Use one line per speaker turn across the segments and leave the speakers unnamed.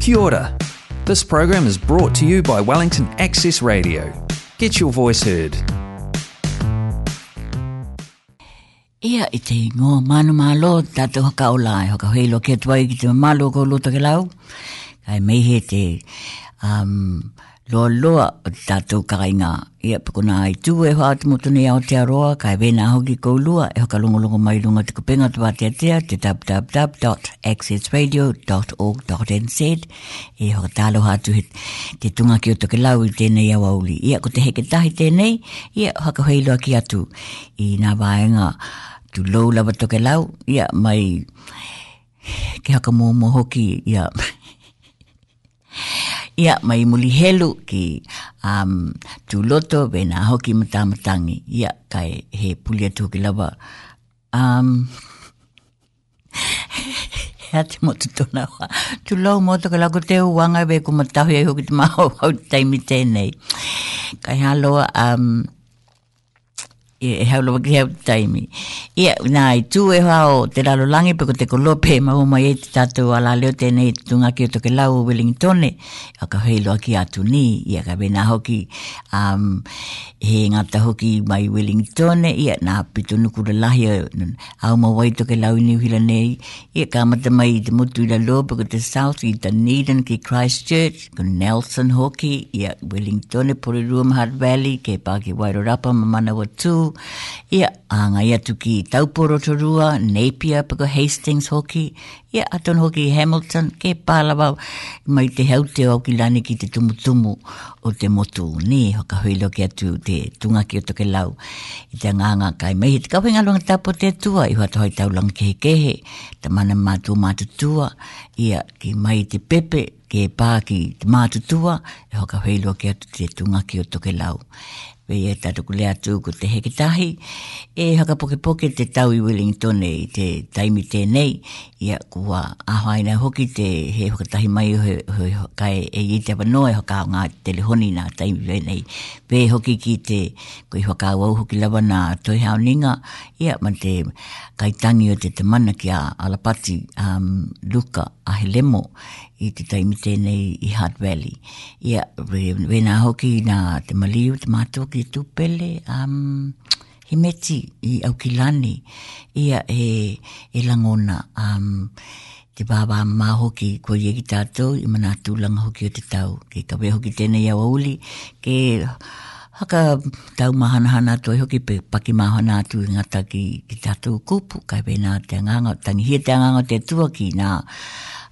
Kia ora. This program is brought to you by Wellington Access Radio. Get your voice heard. Ia i te ngō manu malo tātou haka o lai, haka hei lo kia
tuai ki te malo ko lota ke lau. Kai mei he te um, lo lo o te tātou karainga. Ia pakona ai tu e hoa atu motone iau te aroa, kai vena hoki kou lua, e hoka longolongo mai lunga te kupenga te wātea tea, te www.accessradio.org.nz, e hoka tālo hatu he te tunga ki to toke lau i tēnei au auli. Ia ko te heke tahi nei ia hoka hei loa ki atu i na vāenga tu lou lava toke lau, ia mai ke haka mō mō hoki, ia ia mai muli helu ki um, tūloto be nā hoki matamatangi ia kai he puli atu ki lawa um, he ate mo tu tona wā tu lau mo tu kalako te uanga be ku matahu e hoki te maho hau taimi tēnei kai haloa um, e e haulo ki hau taimi. Ia, nā i tū e hoa o te lalo langi, pe te kolope ma uma i e te tatu ala leo tēnei tunga ki o toke lau o Wellington e, a ka heilo aki atu ni, ia ka bina hoki, um, he ngata hoki mai Wellington e, na nā pito nukura lahi o a uma wai toke lau i niuhila nei, ia ka amata mai i te mutu i la lo, pe te south i Dunedin ki Christchurch, ko Nelson hoki, ia Wellington e, Porirua Mahat Valley, ke pāke Wairorapa, mamana wa tū, e anga ia tuki i Tauporo Torua, Napier, pako Hastings hoki, e aton hoki i Hamilton, ke pālawau, mai te hauteo au ki lani ki te tumutumu o te motu. Ni, hoka huilo ki atu te tunga ki o toke lau, i te nganga kai mei, te kawhinga luanga tapo te tua, i hoa tohoi taulang ke kehe, te mana mātua mātutua, ia ki mai te pepe, ke pā ki mātutua, e hoka huilo ki atu te tunga ki o toke lau. Ve e tato kule atu ko te heketahi. E haka poke poke te tau i Wellington e te taimi tēnei ia kua ahoi nei hoki te he hokatahi mai o he, kai e i te wanoe hoka o ngā telehoni nā taimi vei nei. Pē hoki ki te koi hoka o au hoki lawa nā toi hao ninga ia man te kaitangi o te tamana ki a Alapati um, Luka a lemo i te taimi tēnei i Hard Valley. Ia, we, we nā hoki nā te maliu, te mātua ki tūpele, um, he meti i au kilani ia e, e langona um, te bāwā mā hoki ko ia ki tātou i mana tūlanga hoki o te tau. Ke kawe wehoki hoki tēnei au auli, ke haka tau mahana hana tō e hoki pe paki mahana atu i ngata ki, ki tātou kupu, kai wena te anganga, tangi hia te anganga te tua ki nā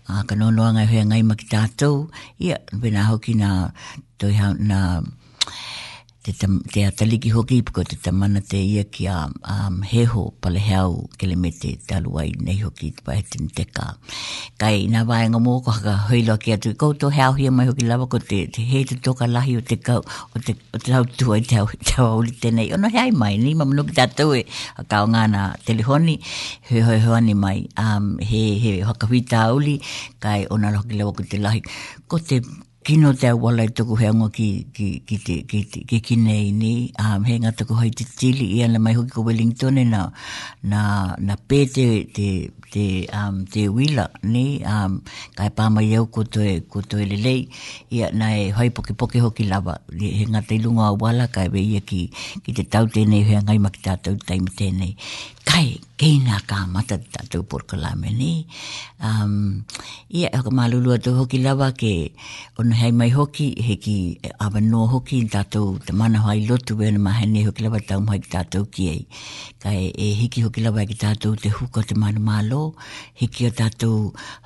a uh, kanonoa ngai hoia ngai ma ki tātou, ia bena hoki nā tō i hau nā te, tam, te ataliki hoki ipiko te tamana te ia ki a um, heho pale heau kele me te taluai nei hoki pa e te teka. Kai nga vāenga mō ko haka hoiloa ki atu i koutou heau hia mai hoki lawa ko te, te hei te toka lahi o te kau o te, o te hau tuai te hau, te hau uli tenei. Ono hei mai ni mamu nuki tātou e a kao ngāna telehoni hoi hoi hoani mai um, he, he haka hui tā uli kai ona hoki lawa ko te lahi. Ko te kino te wala i tuku heango ki, ki, ki, te, ki, ki, ki nei ni, um, he ngā tuku hei te tili i ana mai hoki ko Wellington na, na, na pē te, te, te, um, te wila ni, um, kai pāma i au ko toi, ko toi lelei, i ana e hoi poke poke hoki lava, he ngā te lunga a wala kai weia ki, ki te tau tēnei hea ngai maki tātou taima tēnei kai keina ka mata tatu por kala me ni um ia e ka malulu atu hoki lava ke ono hei mai hoki he ki e, ava no hoki tatu te mana hoai lotu e na mahen ni hoki lava tau mai ki tatu ki ei kai e hiki hoki lava ki tatu te huko te manu malo hiki o tatu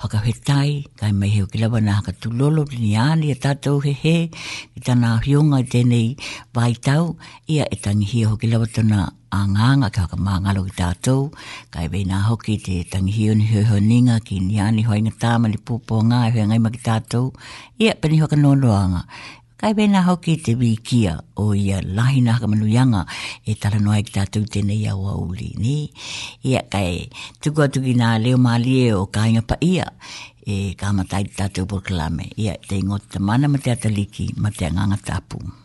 haka hetai kai mai hoki lava na haka tu lolo ni ani a tatu he he ki tana hionga tenei vai tau ia e tangi hia hoki lava tona anganga ka ka mangalo ki tātou, kai wei nā hoki te tangihio ni hoi honinga ki ni ani hoi ngā tāma ni pūpō ngā e hoi ngai maki tātou, ia pani hoka nōnoanga. Kai wei nā hoki te kia o ia lahi nā haka manuianga e tala noai ki tātou tēnei au auli ni. Ia kai tuku atu ki nā leo mālie o kāinga pa ia, e kāma tai tātou pōkalame, ia te ingot te mana ma te ataliki ma te anganga tāpumu.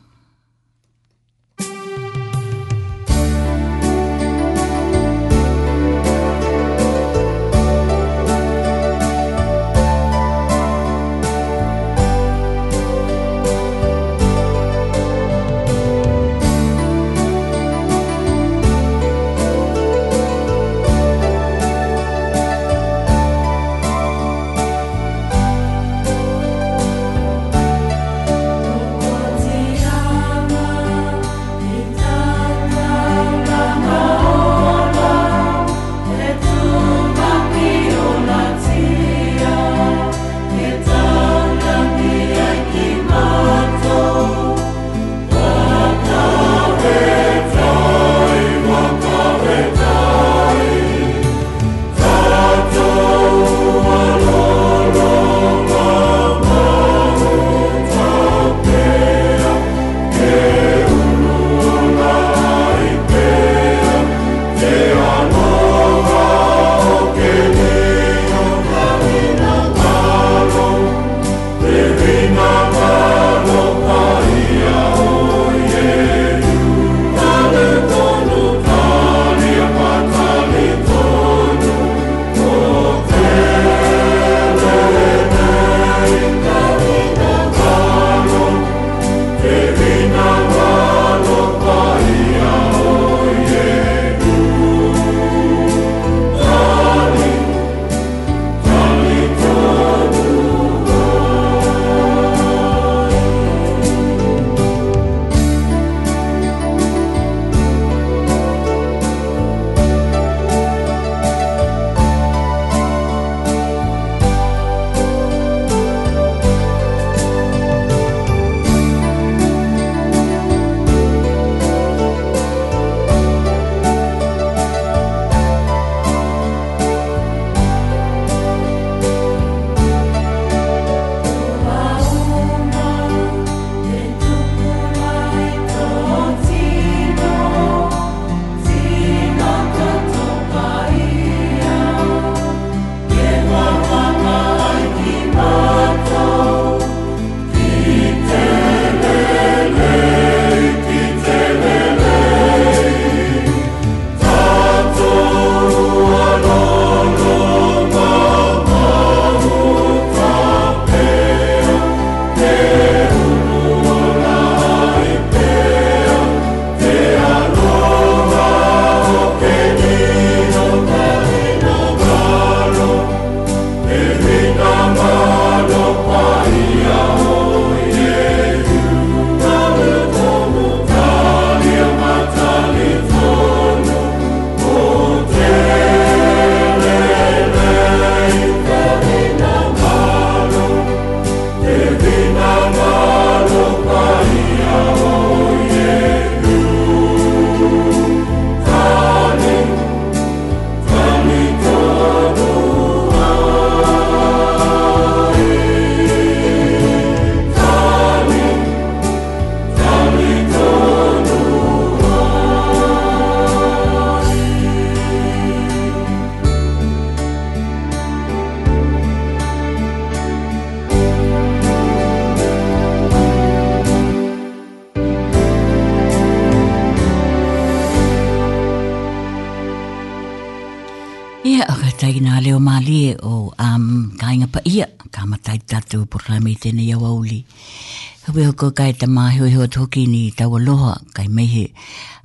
tuko kai te mā hui hua tōki ni tawa loha kai mehe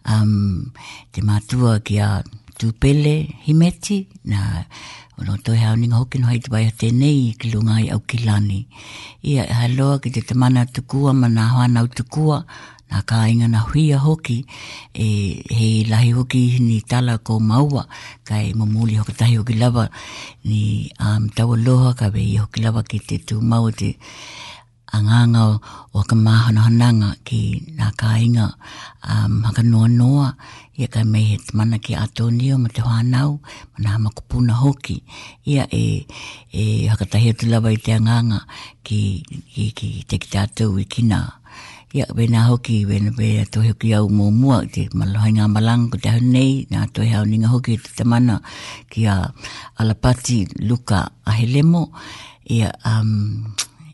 um, te mātua ki a tūpele himeti na ono toi hao ninga hoki no hai tuwai a tēnei ki lungai au ki lani. Ia e haloa ki te tamana tukua ma nā hoanau tukua nā kā inga na huia hoki e he lahi hoki ni tala ko maua kai mamuli hoki tahi hoki lava ni um, tawa loha kai wei hoki lava ki te tū mau te anganga whakamahanahananga ki nā kāinga um, hakanoa noa ia kai mei he tamana ki Atonio ma te whānau ma nā makupuna hoki ia e, e hakatahi atu lawa i te anganga ki, ki, ki te ki tātou i e kina ia we nā hoki we nā we a hoki au mō mua te malohai ngā malang ko te nei nā tohe hau nga hoki te tamana ki a alapati luka ahelemo ia um,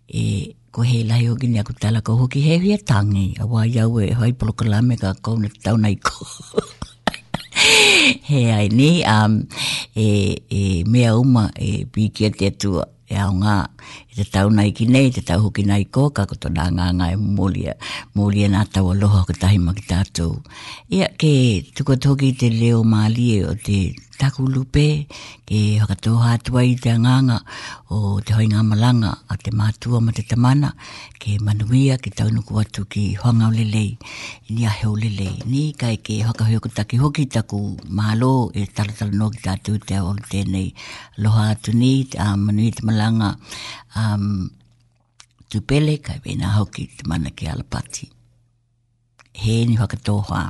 e ko he lai o gini aku tala ko hoki he hia tangi a wā iau e hoi polo kalame ka kou na tau nei ko he ai ni um, e, e mea uma e pikia te atua e au ngā e te tau nei ki nei te tau hoki nei ko ka koto nā ngā ngā e mōlia mōlia nā tau aloha ka tahi maki tātou ia ke tuko toki te leo mālie o te taku lupe ke hakato hatua i te nganga o te hoi malanga a te mātua ma te tamana ke manuia ki taunuku atu ki hoangau lelei ni a heo lelei ni kai ke haka hoi ku taki hoki taku mālo e taratala no ki tātu te aolo tēnei loha atu ni a manuia te malanga um, tupele kai vena hoki te mana ke alapati he ni hakato hoa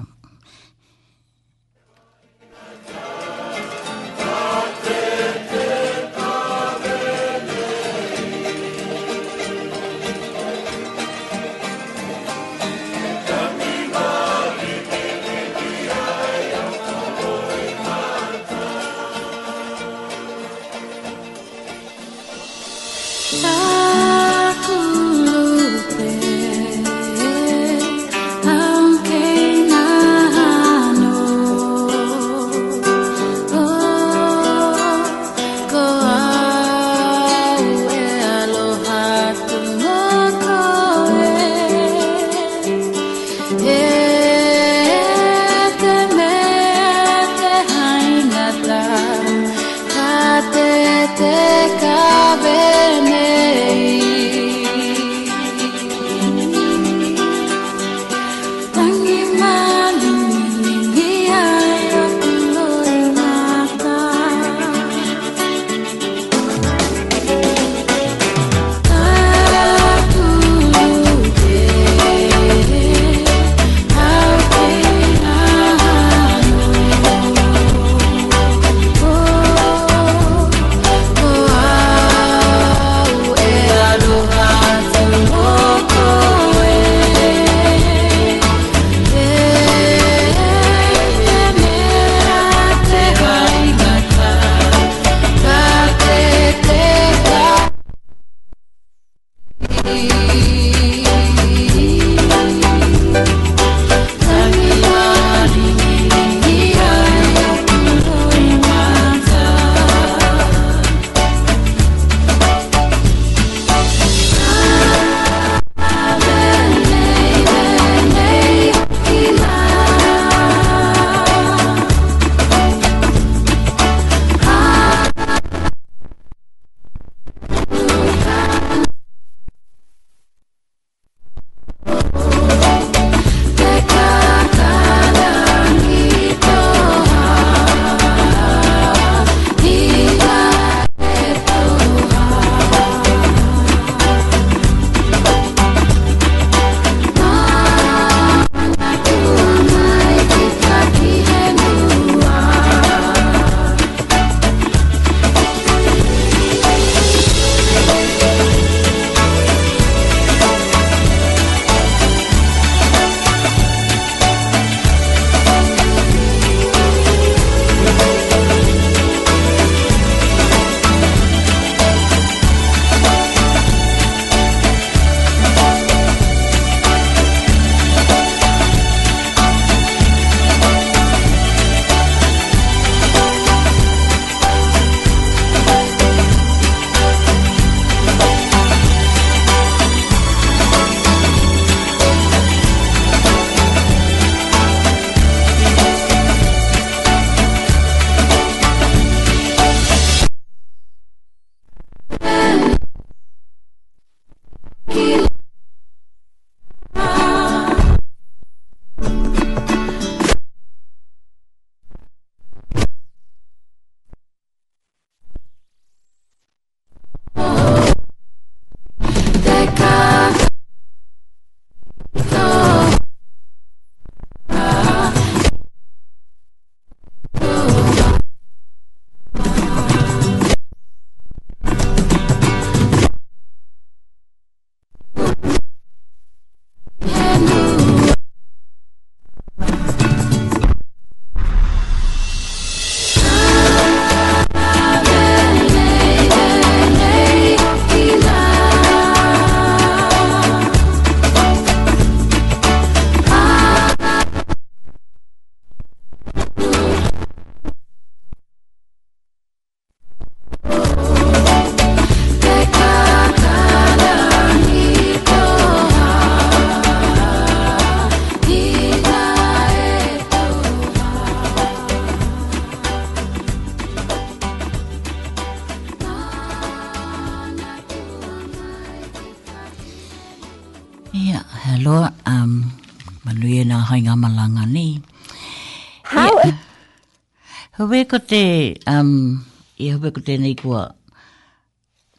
ko te, um, i hope ko tēnei kua.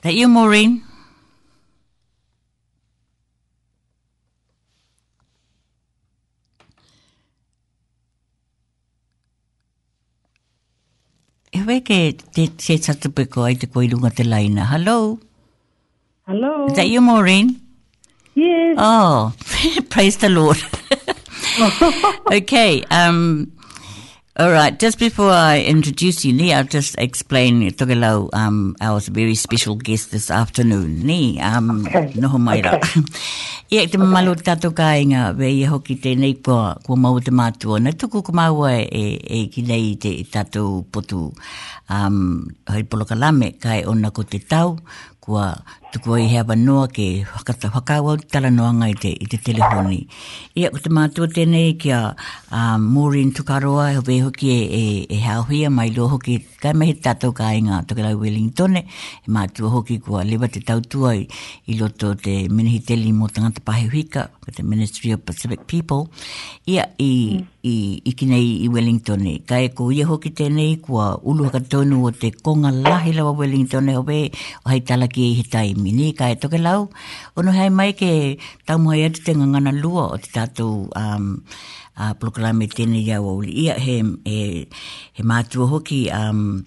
That you, Maureen? E wei ke te se tatapeko ai te koirunga
te
laina. Hello? Hello? Is that you, Maureen?
Yes. Oh,
praise the Lord. okay, um, all right. Just before I introduce you, Ni, I'll just explain Togelo, um, our very special guest this afternoon. Ni, um, okay. noho mai rā. Okay. Ia, te mamalu okay. tato kāinga, we i hoki tēnei kua, kua mau te mātua. Na tuku ka maua e, e ki nei te tato potu um, hoi polokalame kai ona ko te tau, kua tuku ai hea wanoa ke whakata whakawa tala noanga i te, i te telefoni. Ia ko te mātua tēnei ki a uh, Maureen Tukaroa e hove hoki e, e, e mai lo hoki kai mehe tātou ka inga toke lai Wellington e mātua hoki kua lewa te tautua i, i loto te minihiteli mo tangata pahe huika the Ministry of Pacific People, ia i, i, i kinei i Wellington. Ka e ko ia hoki tēnei kua ulu hakatonu o te konga lahi lawa Wellington e hove, o hei tala ki e he taimi. ka e toke lau, ono hei mai ke tamu hai atu te ngangana lua o te tatou um, uh, proklame tēnei iau au. Ia he, he, he mātua hoki um,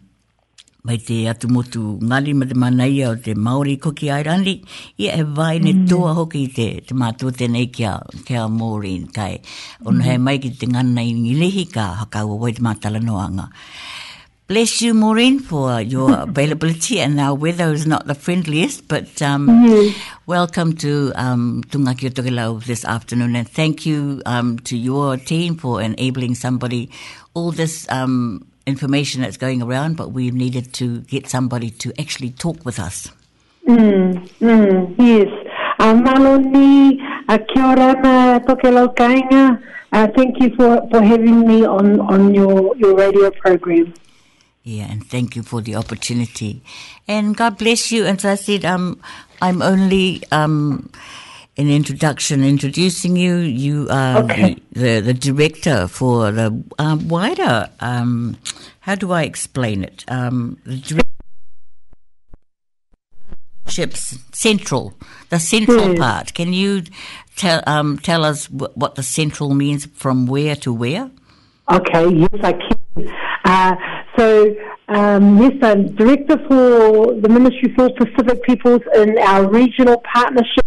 mai te atu motu ngali ma te manaia o te Māori Cookie Island ia e vai ne mm. toa hoki te, te mātua tēnei kia, kia Māori kai ono mm. hei mai ki te ngana i ngilehi ka hakau awai te mātala noanga Bless you, Maureen, for your availability. And our weather is not the friendliest, but um, mm-hmm. welcome to um, Tungaki Otokelau this afternoon. And thank you um, to your team for enabling somebody all this um, information that's going around, but we needed to get somebody to actually talk with us. Mm,
mm, yes. Uh, uh, uh, thank you for, for having me on, on your, your radio program.
Yeah, and thank you for the opportunity. And God bless you. And so I said, um, I'm only. Um, an introduction introducing you. You are okay. the, the, the, director for the um, wider, um, how do I explain it? Um, the central, the central hmm. part. Can you tell um, tell us w- what the central means from where to where?
Okay, yes, I can. Uh, so, um, yes, I'm director for the Ministry for Pacific Peoples in our regional partnership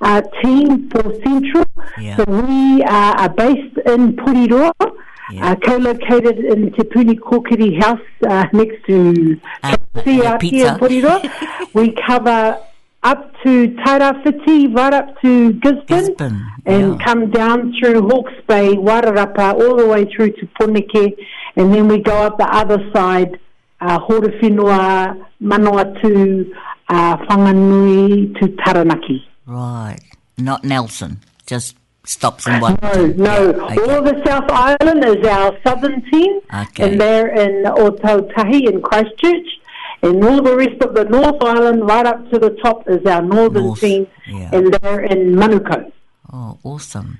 uh, team for Central. Yeah. So we uh, are based in Puriroa, uh, yeah. uh, co-located in Te Puni Kōkiri House uh, next to
uh, in Puriroa.
we cover up to Tairawhiti, right up to Gisborne, Gisborne and yeah. come down through Hawke's Bay, Wairarapa, all the way through to Poneke, and then we go up the other side, uh, Manawatu, uh, Whanganui to Taranaki.
Right. Not Nelson. Just stops in one.
No, no. Okay. All the South Island is our southern team. Okay. And they're in Ototahi in Christchurch. And all the rest of the North Island, right up to the top, is our northern North, team. Yeah. And they're in Manukau.
Oh, awesome.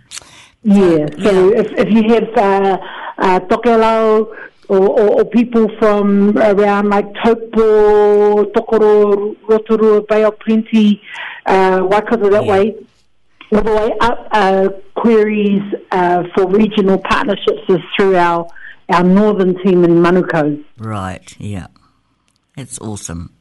Yeah. Um, so yeah. If, if you have uh, uh, Tokelau, or, or, or, people from around like Taupo, Tokoro, Rotorua, Bay of Plenty, uh, Waikato that yeah. way, all the way up. Uh, queries uh, for regional partnerships is through our our northern team in Manukau.
Right. Yeah. It's awesome.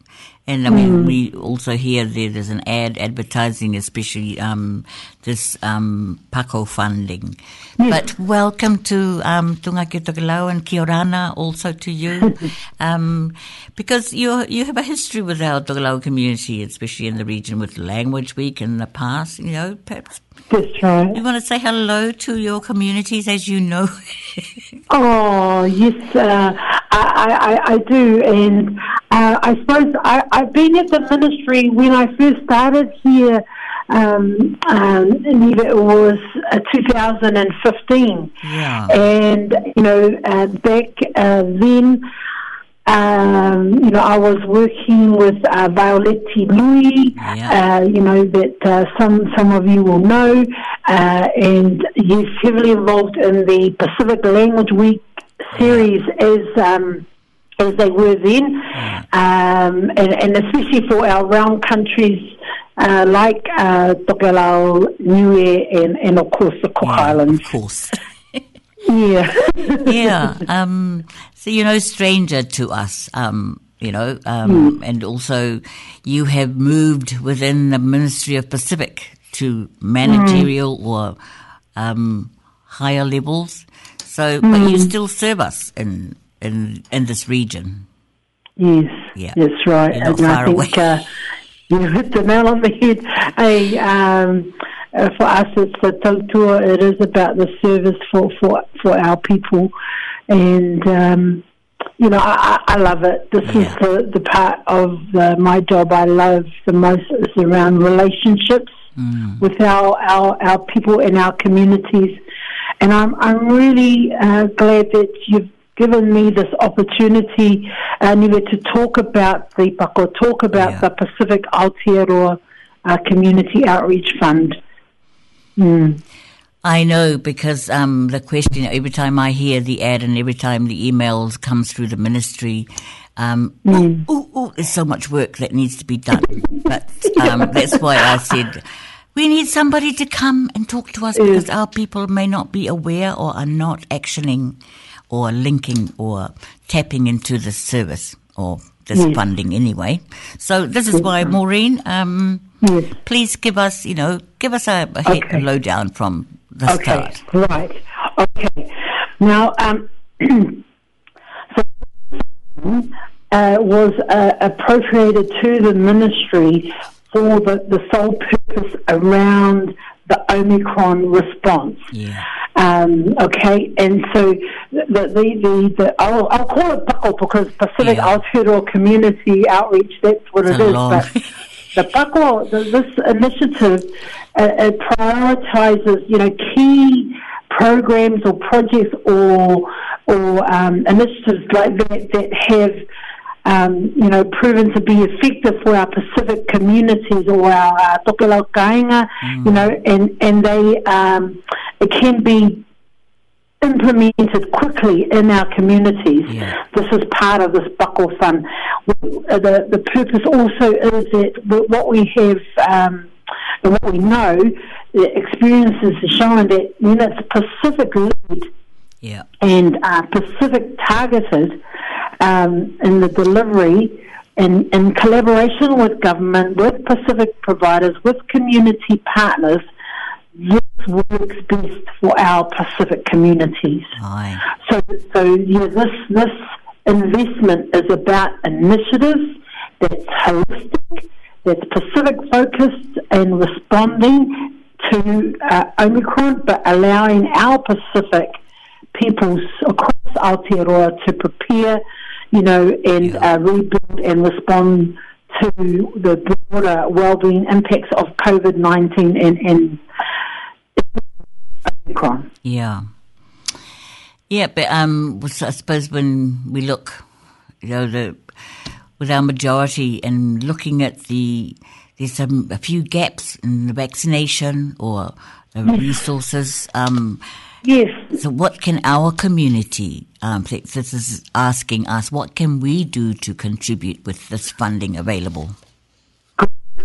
And I mean, mm. we also hear that there's an ad advertising, especially um, this um, PACO funding. Yes. But welcome to um, Tungaki Tokelau and Kiorana also to you, um, because you you have a history with our Tokelau community, especially in the region with Language Week in the past. You know, perhaps
this trial.
You want to say hello to your communities as you know?
oh, yes, uh, I, I, I, do. And uh, I suppose I, I've been at the ministry when I first started here. Um, um, it was uh, 2015. Yeah. And, you know, uh, back uh, then, um, you know, I was working with uh, Louis, yeah. uh, you know, that uh, some, some of you will know, uh, and he's heavily involved in the Pacific Language Week series as, um, as they were then, yeah. um, and, and especially for our round countries uh, like uh, Tokelau, Niue, and, and of course the Cook yeah, Islands.
Of course.
Yeah.
yeah. Um, so, you know, stranger to us, um, you know, um, mm. and also you have moved within the Ministry of Pacific to managerial mm. or um, higher levels. So, mm. but you hmm. still serve us in, in, in this region.
Yes. Yeah. That's right. You're
and I think, uh, you
hit the nail on the head. I, uh, for us, it's the tautua. It is about the service for, for, for our people. And, um, you know, I, I love it. This yeah. is the, the part of the, my job I love the most is around relationships mm. with our, our, our people and our communities. And I'm, I'm really uh, glad that you've given me this opportunity, Aniwe, uh, to talk about the Pako, talk about yeah. the Pacific Aotearoa uh, Community Outreach Fund. Mm.
I know because um, the question every time I hear the ad and every time the emails come through the ministry, um, mm. there's so much work that needs to be done. but um, that's why I said we need somebody to come and talk to us hmm. because our people may not be aware or are not actioning or linking or tapping into this service or this hmm. funding anyway. So this is hmm. why Maureen. Um, Yes. Please give us, you know, give us a, a hit lowdown from the
okay.
start.
Right. Okay. Now, um, so, uh, was uh, appropriated to the ministry for the, the sole purpose around the Omicron response. Yeah. Um, okay, and so the the, the, the I'll, I'll, call it buckle because Pacific yeah. Aotearoa Community Outreach. That's what it's it is, But the Buckle, this initiative uh, it uh, prioritises, you know, key programs or projects or or um, initiatives like that that have, um, you know, proven to be effective for our Pacific communities or our uh, tōkelo kainga, mm. you know, and and they um, it can be implemented quickly in our communities. Yeah. This is part of this buckle fund. Uh, the, the purpose also is that what we have um, and what we know, the experiences are showing that when it's Pacific led yeah. and uh, Pacific targeted um, in the delivery. In, in collaboration with government, with Pacific providers, with community partners, this works best for our Pacific communities. Aye. So, so yeah, this this investment is about initiatives that's holistic, that's Pacific focused, and responding to uh, Omicron, but allowing our Pacific peoples across Aotearoa to prepare, you know, and yeah. uh, rebuild and respond to the broader well-being impacts of COVID-19 and, and
yeah. Yeah, but um, I suppose when we look, you know, the, with our majority and looking at the, there's some, a few gaps in the vaccination or the resources. Um,
yes.
So, what can our community, um, this is asking us, what can we do to contribute with this funding available?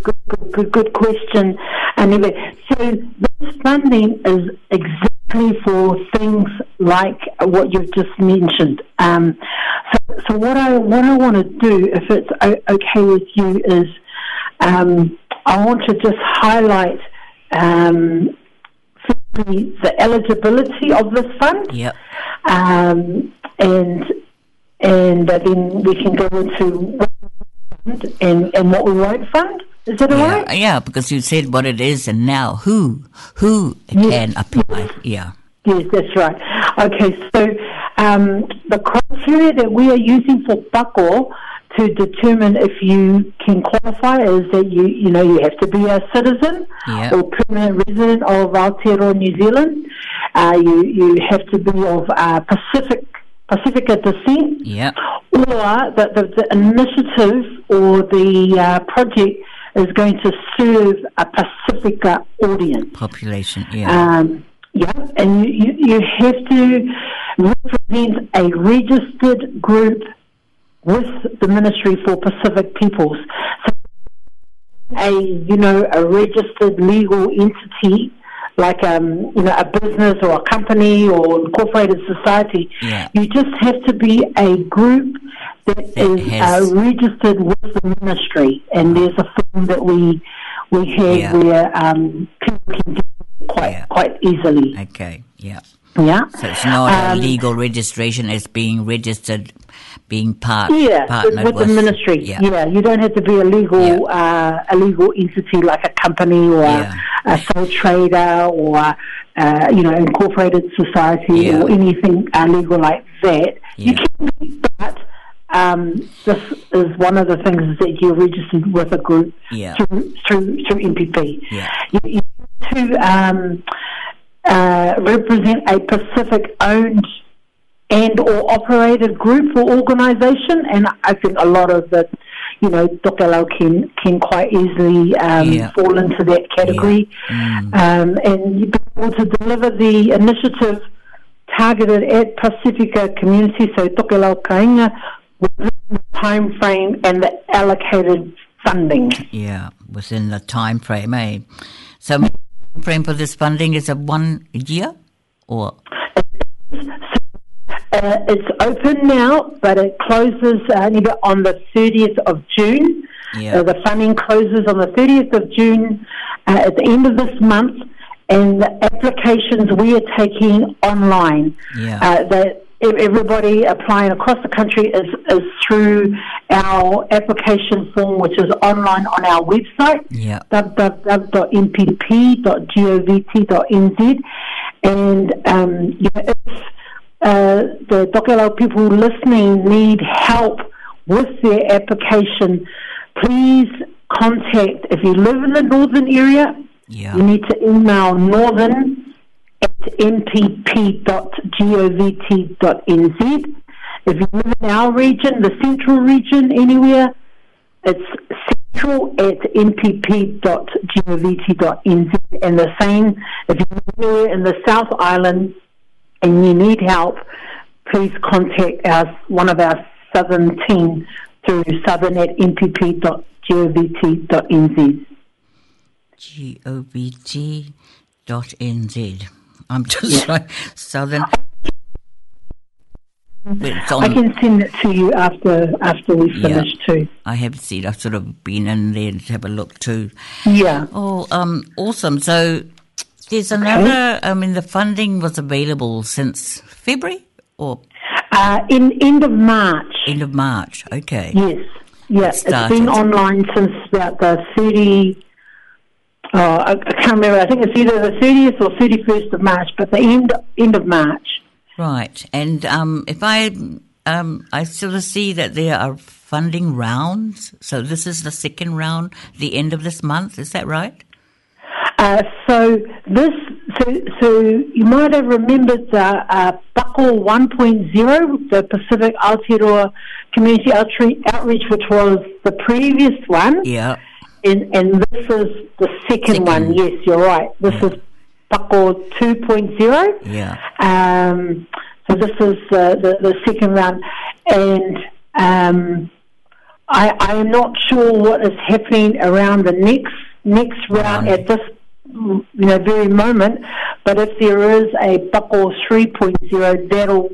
Good, good, good, good question anyway, so this funding is exactly for things like what you've just mentioned. Um, so, so, what I what I want to do, if it's okay with you, is um, I want to just highlight um, the, eligibility of this fund. Yep. Um, and and then we can go into and, and what we won't fund. Is
that yeah, Yeah, because you said what it is and now who who yes. can apply. Yeah.
Yes, that's right. Okay, so um, the criteria that we are using for buckle to determine if you can qualify is that you you know you have to be a citizen or permanent resident of Aotearoa New Zealand. Uh, you you have to be of uh, Pacific Pacifica descent, yeah. or the, the, the, initiative or the uh, project is going to serve a Pacifica audience.
Population, yeah. Um,
yeah, and you, you have to represent a registered group with the Ministry for Pacific Peoples. So a, you know, a registered legal entity like um, you know, a business or a company or incorporated society. Yeah. You just have to be a group that, that is uh, has... uh, registered with the ministry. And there's a form that we we have yeah. where um, people can do it quite yeah. quite easily.
Okay. Yeah.
Yeah.
So it's not um, a legal registration; it's being registered being part
yeah, partnered with, with the ministry. Yeah. yeah. you don't have to be a legal yeah. uh, a legal entity like a company or yeah. a, sole trader or uh, you know incorporated society or anything uh, legal like that. You can be, but um, this is one of the things that you're registered with a group through, through through MPP. You, you to um, uh, represent a Pacific owned and or operated group or organisation, and I think a lot of the, you know, Dr. Lau can can quite easily um, yeah. fall into that category, yeah. mm. um, and you'd be able to deliver the initiative targeted at Pacifica community, so Dr. Lau Kainga, within the time frame and the allocated funding.
Yeah, within the time frame, eh? So, frame for this funding is a one year, or. So
uh, it's open now, but it closes uh, on the 30th of June. Yeah. Uh, the funding closes on the 30th of June uh, at the end of this month, and the applications we are taking online. Yeah. Uh, that everybody applying across the country is, is through our application form, which is online on our website, yeah. www.mpp.govt.nz. And um, you it's uh, the Tokelau people listening need help with their application, please contact, if you live in the northern area, yeah. you need to email northern at mtp.govt.nz. If you live in our region, the central region, anywhere, it's central at mtp.govt.nz. And the same if you live in the South Island, and you need help, please contact our, one of our Southern team through southern at mpp.govt.nz.
govt.nz. I'm just yeah. like southern.
I can send it to you after after we finish yeah, too. I
have seen. I've sort of been in there to have a look too.
Yeah.
Oh, um, awesome. So there's another, I mean, the funding was available since February or? Uh,
in end of March.
End of March, okay. Yes,
yeah, it has been online since about the 30, uh, I, I, can't remember, I think it's either the 30th or 31st of March, but the end, end of March.
Right, and um, if I, um, I sort of see that there are funding rounds, so this is the second round, the end of this month, is that right?
Uh, so this, so, so you might have remembered the uh, Buckle 1.0, the Pacific Aotearoa Community Outreach, which was the previous one.
Yeah.
And, and this is the second, second. one. Yes, you're right. This yeah. Mm. is Buckle 2.0. Yeah. Um, so this is the, the second round. And um, I, I am not sure what is happening around the next next round at this you know, very moment. But if there is a Buckle 3.0, that'll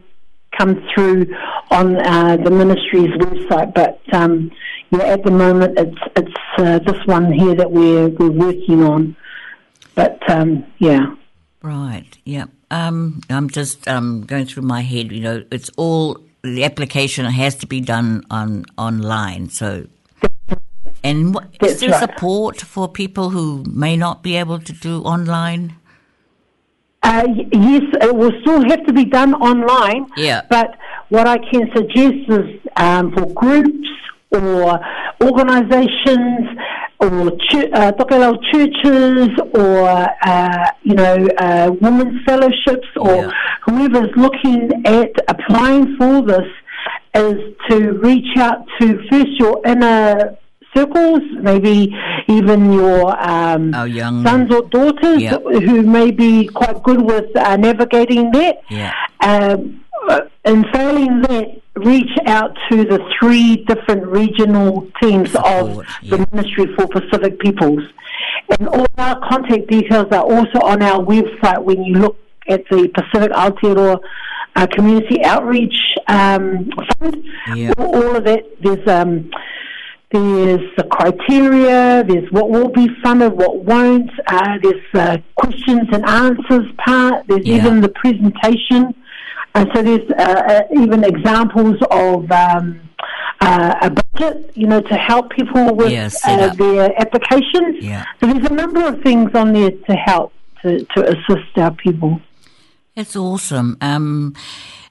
come through on uh, the ministry's website. But um, yeah, at the moment, it's it's uh, this one here that we're we're working on. But um, yeah,
right, yeah. Um, I'm just um, going through my head. You know, it's all the application has to be done on online. So and what, is there support for people who may not be able to do online?
Uh, yes, it will still have to be done online. Yeah. But what I can suggest is um, for groups or organisations or ch- uh, tokelau churches or uh, you know uh, women's fellowships or yeah. whoever's looking at applying for this is to reach out to first your inner circles, maybe even your um, young... sons or daughters yep. who may be quite good with uh, navigating that. Yeah. Um, uh, failing that, reach out to the three different regional teams Support, of yeah. the Ministry for Pacific Peoples. And all our contact details are also on our website when you look at the Pacific Aotearoa uh, Community Outreach um, Fund.
All,
all of that, there's um, there's the criteria, there's what will be funded, what won't, uh, there's the uh, questions and answers part, there's yeah. even the presentation. And so there's uh, uh even examples of um, uh, a budget, you know, to help people with
yeah,
their applications.
Yeah.
So there's a number of things on there to help, to, to assist our people.
That's awesome. Um,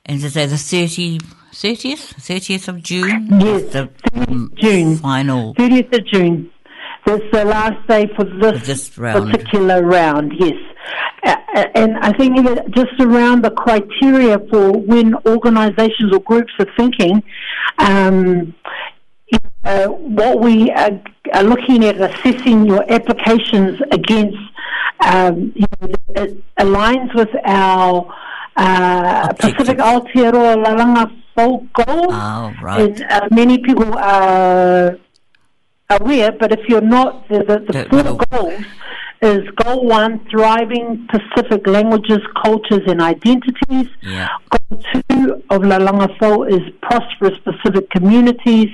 and to say the 30- 30th? 30th
of June? Yes, the 30th June. final. 30th of June. That's the last day for this, for this round. particular round, yes. Uh, and I think just around the criteria for when organisations or groups are thinking, um, uh, what we are, are, looking at assessing your applications against um, you know, it aligns with our uh, Pacific Aotearoa Lalanga Foko. Oh,
right.
Is, uh, many people are aware, but if you're not, the, the, the four goals is goal one, thriving Pacific languages, cultures, and identities.
Yeah.
Goal two of Lalanga Fo is prosperous Pacific communities.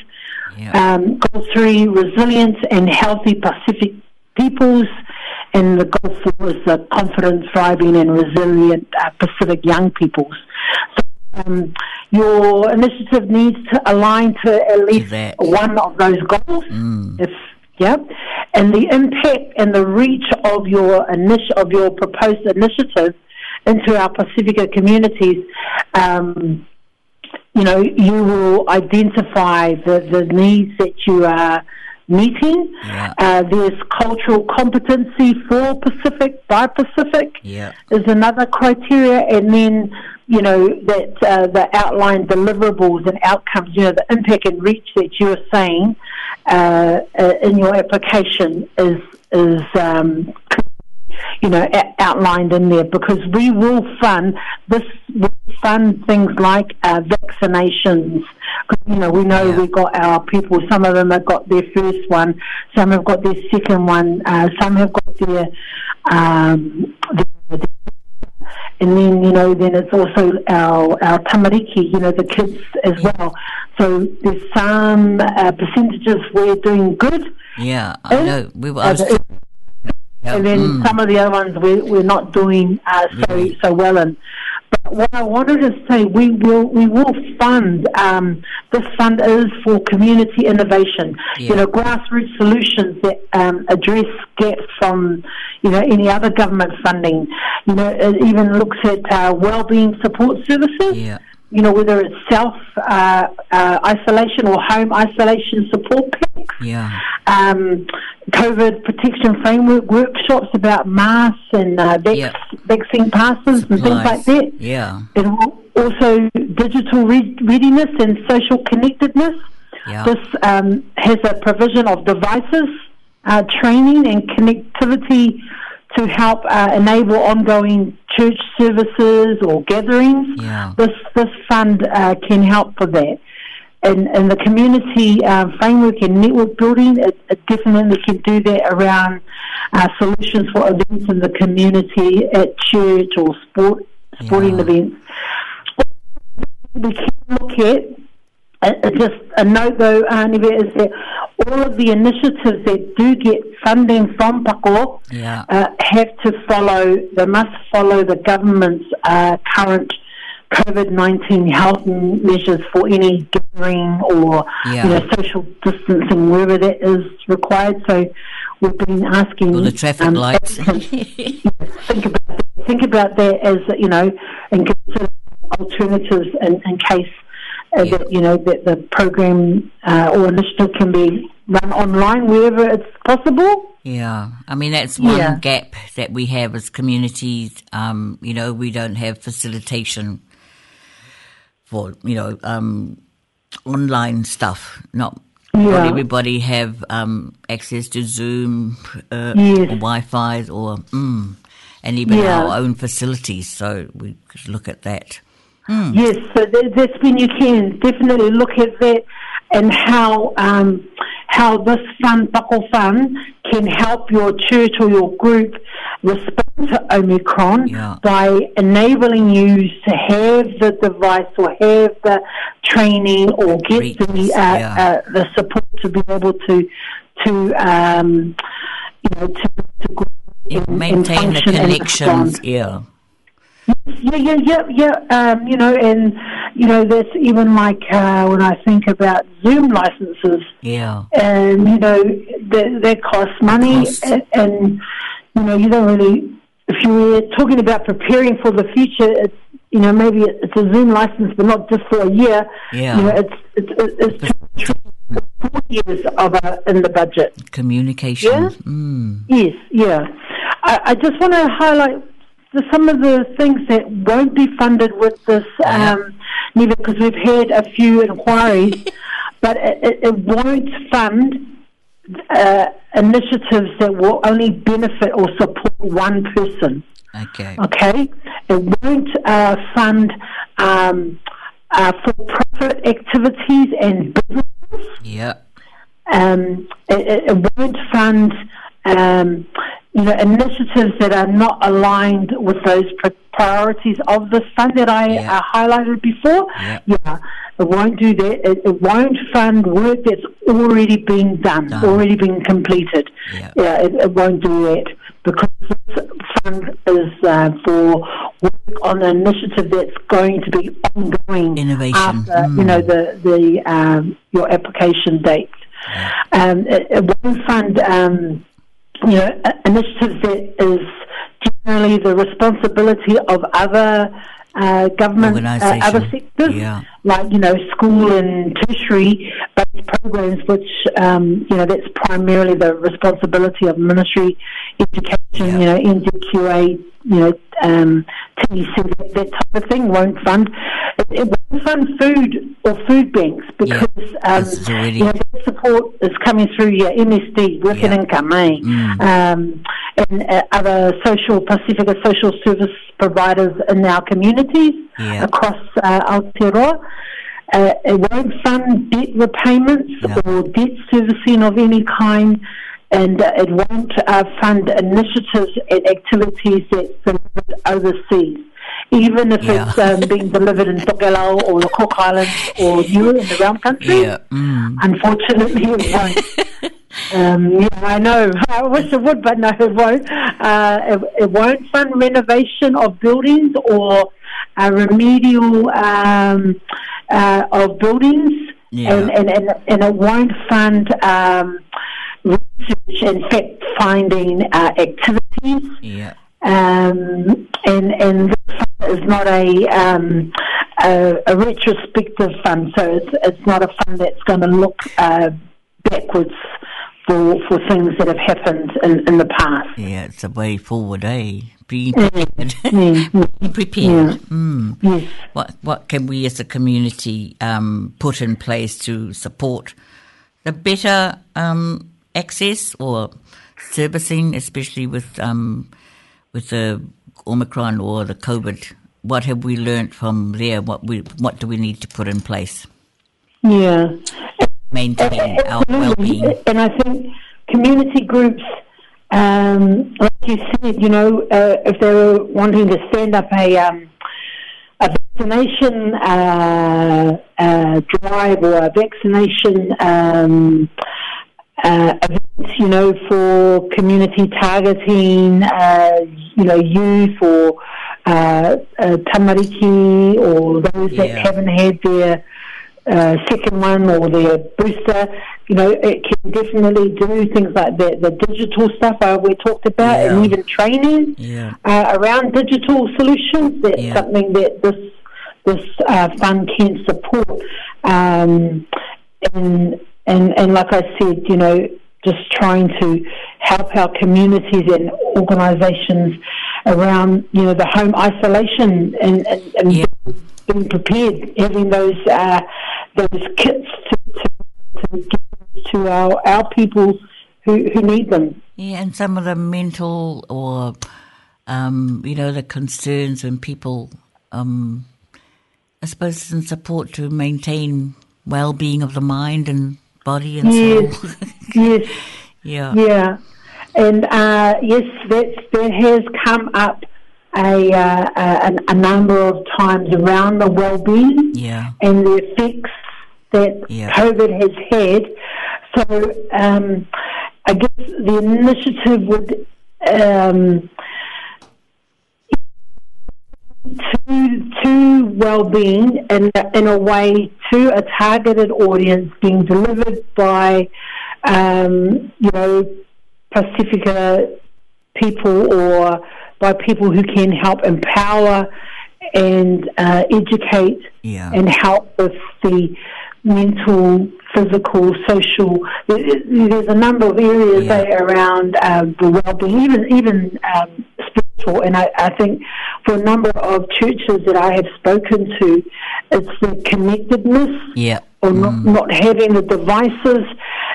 Yeah.
Um, goal three, resilience and healthy Pacific peoples in the Gulf was the confident, thriving, and resilient uh, Pacific young peoples. So, um, your initiative needs to align to at least that. one of those goals.
Mm.
If yeah, and the impact and the reach of your init of your proposed initiative into our Pacifica communities. Um, you know, you will identify the, the needs that you are meeting.
Yeah.
Uh, there's cultural competency for Pacific by Pacific
yeah.
is another criteria, and then you know that uh, the outline deliverables and outcomes, you know, the impact and reach that you are saying uh, uh, in your application is is um, you know, outlined in there because we will fund this. Will fund things like uh, vaccinations. You know, we know yeah. we've got our people. Some of them have got their first one. Some have got their second one. Uh, some have got their, um, their, their and then you know then it's also our our tamariki you know the kids as well so there's some uh, percentages we're doing good
yeah i know we were, I uh, was,
yeah. And then mm. some of the other ones we, we're not doing uh, so yeah. so well in. But what I wanted to say, we will we will fund. Um, this fund is for community innovation. Yeah. You know, grassroots solutions that um, address gaps from you know any other government funding. You know, it even looks at uh, well-being support services.
Yeah
you know, whether it's self uh, uh, isolation or home isolation support
yeah.
Um, COVID protection framework workshops about masks and uh, vac- yep. vaccine passes Supplies. and things like that.
Yeah. And
also digital re- readiness and social connectedness.
Yeah.
This um, has a provision of devices, uh, training, and connectivity to help uh, enable ongoing church services or gatherings.
Yeah.
This this fund uh, can help for that and, the community uh, framework and network building, it, it, definitely can do that around uh, solutions for events in the community at church or sport sporting yeah. events. We can look at uh, uh just a note though, Arniva, is that all of the initiatives that do get funding from Pako yeah. Uh, have to follow, they must follow the government's uh, current COVID 19 health measures for any gathering or yeah. you know, social distancing, wherever that is required. So we've been asking.
All the traffic um, lights. think,
about that, think about that as, you know, and consider alternatives in, in case uh, yeah. that, you know, that the program uh, or initiative can be run online wherever it's possible.
Yeah, I mean that's one yeah. gap that we have as communities. Um, you know, we don't have facilitation for you know um, online stuff. Not yeah. everybody have um, access to Zoom,
uh, yes. or
Wi-Fi, or mm, and even yeah. our own facilities. So we could look at that.
Mm. Yes, so that's when you can definitely look at that and how um, how this fund, Buckle Fund, can help your church or your group respond to Omicron
yeah.
by enabling you to have the device or have the training or get the, uh, yeah. uh, the support to be able to, to um, you know, to,
to and, maintain and the connections. Yeah.
Yeah, yeah, yeah, yeah. Um, you know, and you know that's even like uh, when I think about Zoom licenses.
Yeah.
And um, you know that that costs money, costs. And, and, you know you don't really. If you are talking about preparing for the future, it's you know maybe it's a Zoom license, but not just for a year. Yeah. You know, it's it's it's. it's Four years of uh, in the budget
communication. Yeah? Mm. Yes,
yeah. I, I just want to highlight the, some of the things that won't be funded with this, um, because we've had a few inquiries, but it, it won't fund uh, initiatives that will only benefit or support one person.
Okay.
Okay. It won't uh, fund um, uh, for-profit activities and businesses.
Yeah.
Um, it, it, won't fund um, you know, initiatives that are not aligned with those priorities of the fund that I yeah. uh, highlighted before.
Yeah. yeah.
It won't do that. It, it, won't fund work that's already been done, no. already been completed.
Yeah,
yeah it, it, won't do that because this fund is uh, for work on an initiative that's going to be ongoing.
Innovation. After, mm.
you know, mm. the, the um, your application date. Yeah. Um, it, it won't fund um, you know, initiative that is generally the responsibility of other uh, government, uh, other sectors. Yeah like you know school and tertiary based programs, which um, you know that's primarily the responsibility of ministry education. You know NZQA, you know um, TEC, that, that, type of thing won't fund. It, it won't fund food or food banks because yeah. um, you know, that support is coming through your yeah, MSD, work and income, eh?
Mm. Um,
and uh, other social Pacifica social service providers in our communities across uh, Aotearoa uh, won't fund debt repayments yeah. or debt servicing of any kind, and uh, it won't uh, fund initiatives and activities that's delivered overseas. Even if yeah. it's um, being delivered in Tokelau or the Cook Islands or New in the Realm Country, yeah.
mm.
unfortunately it won't. Um, yeah, I know. I wish it would, but no, it won't. Uh, it, it, won't fund renovation of buildings or remedial um, uh, of buildings
yeah.
and, and, and, and, fund um, research and fact finding uh, activities.
Yeah.
Um, and and this fund is not a, um, a, a retrospective fund, so it's it's not a fund that's going to look uh, backwards for, for things that have happened in, in the past. Yeah, it's a
way forward, eh? Be mm. prepared. Mm. Mm. Be prepared.
Yeah. Mm.
Yes. What, what can we as a community um, put in place to support the better um, access or servicing, especially with, um, with the Omicron or the COVID? What have we learnt from there? What, we, what do we need to put in place?
Yeah,
maintain our well-being. And
I think community groups, um, like you said, you know, uh, if they were wanting to stand up a um, a vaccination uh, uh drive or a vaccination um, uh, events, you know, for community targeting, uh, you know, youth or uh, tamariki or those yeah. that haven't had their uh, second one or their booster, you know, it can definitely do things like that. The digital stuff we talked about, yeah. and even training
yeah. uh,
around digital solutions. That's yeah. something that this this uh, fund can support. Um, and and and like I said, you know, just trying to help our communities and organisations around you know the home isolation and, and, and yeah. being prepared, having those uh, those kits to, to, to, to our our people who, who need them.
Yeah, and some of the mental or um, you know the concerns and people, um, I suppose, in support to maintain well-being of the mind and body and yes. soul.
yes.
Yeah.
Yeah. And uh, yes, there has come up a, uh, a, a, number of times around the well-being
yeah.
and the effects that yeah. COVID has had. So um, I guess the initiative would um, to to well-being in in a way to a targeted audience being delivered by um, you know Pacifica people or by people who can help empower and uh, educate
yeah.
and help with the mental, physical, social. There's a number of areas yeah. around uh, the well-being, even even um, spiritual. And I, I, think for a number of churches that I have spoken to, it's the connectedness,
yeah.
or mm. not, not having the devices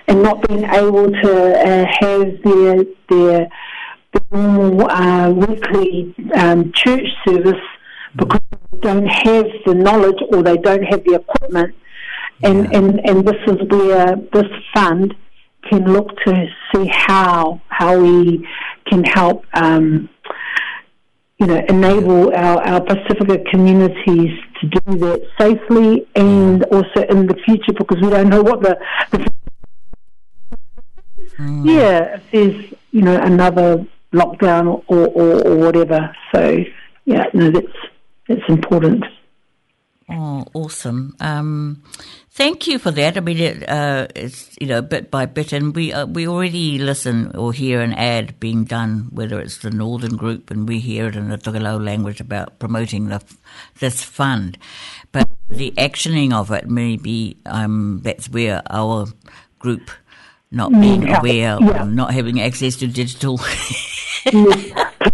and not being able to uh, have their their normal uh, weekly um, church service because they don't have the knowledge or they don't have the equipment. And, yeah. and, and this is where this fund can look to see how how we can help um, you know enable our, our Pacifica communities to do that safely and mm. also in the future because we don't know what the, the Mm. Yeah, if there's you know another
lockdown or, or, or whatever. So yeah, no, that's that's important. Oh, awesome! Um, thank you for that. I
mean, it, uh, it's you know
bit by bit, and we uh, we already listen or hear an ad being done, whether it's the Northern Group, and we hear it in the Tagalog language about promoting the, this fund, but the actioning of it maybe um, that's where our group not being yeah. aware,
yeah.
not having access to digital. yes.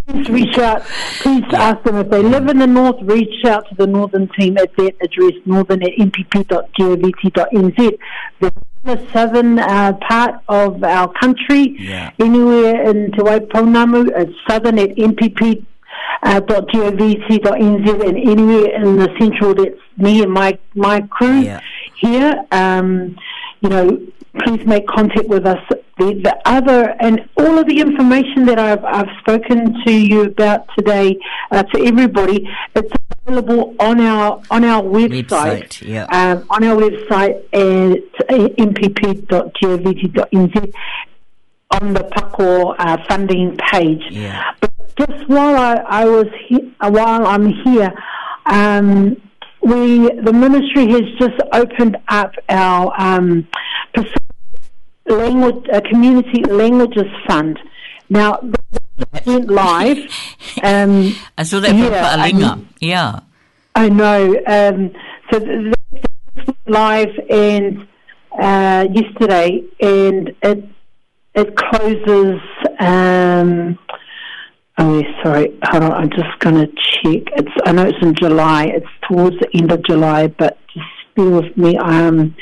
Please reach out. Please ask them if they live in the north, reach out to the northern team at that address, northern at mpp.govt.nz. The southern uh, part of our country,
yeah.
anywhere in Te Waiponamu, uh, southern at mpp.govt.nz uh, .govc.nz and anywhere in the central that's me and my my crew. Yeah. Here, Um, you know, please make contact with us. The, the, other and all of the information that I've, I've spoken to you about today uh, to everybody, it's available on our on our website, website
yeah. um,
on our website at uh, mpp.govt.nz on the PACO uh, funding page.
Yeah.
But just while I, I was he- while I'm here. Um, we the ministry has just opened up our um, language, uh, community languages fund. Now went
live. Um, I saw that yeah, um, yeah. I
know. Um, so that went live and uh, yesterday, and it it closes. Um, Oh, sorry. Hold on. I'm just going to check. It's I know it's in July. It's towards the end of July, but just bear with me. Um,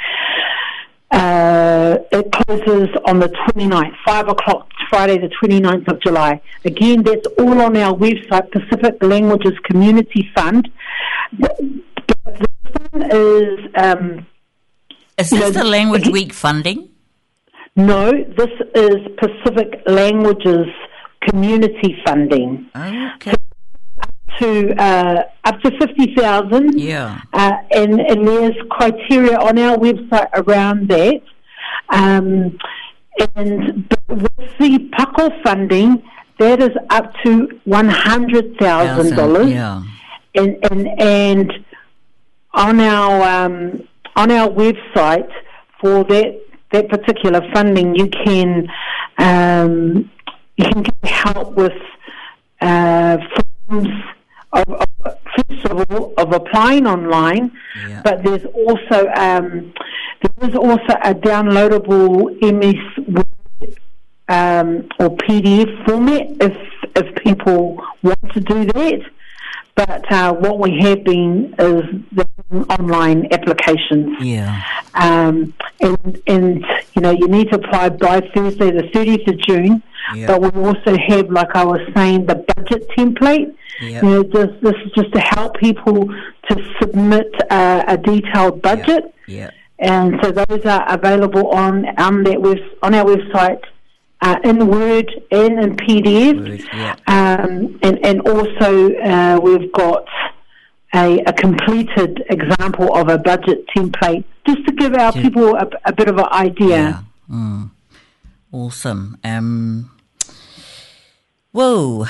uh, it closes on the 29th, 5 o'clock, Friday, the 29th of July. Again, that's all on our website, Pacific Languages Community Fund. The, the
is. Um, is this the Language Week funding?
No, this is Pacific Languages community funding.
Okay. So up
to uh, up to fifty thousand, yeah, uh, and and there's criteria on our website around that. Um, and with the PACO funding, that is up to one hundred thousand dollars.
Yeah.
And and and on our um, on our website for that that particular funding, you can um, you can get help with uh, forms of, of, first of all of applying online, yeah. but there's also um, there is also a downloadable MS Word um, or PDF format if if people want to do that. But uh, what we have been is the online applications.
Yeah. Um, and,
and, you know, you need to apply by Thursday, the 30th of June. But we also have, like I was saying, the budget template. Yep. You know, this, this is just to help people to submit uh, a detailed budget.
Yep.
And so those are available on um, that web- on our website uh, in Word and in PDF.
Word, yeah.
um, and, and also, uh, we've got a, a, completed example of a budget template just to give our yeah. people a, a, bit of an idea.
Yeah. Mm. Awesome. Um, whoa.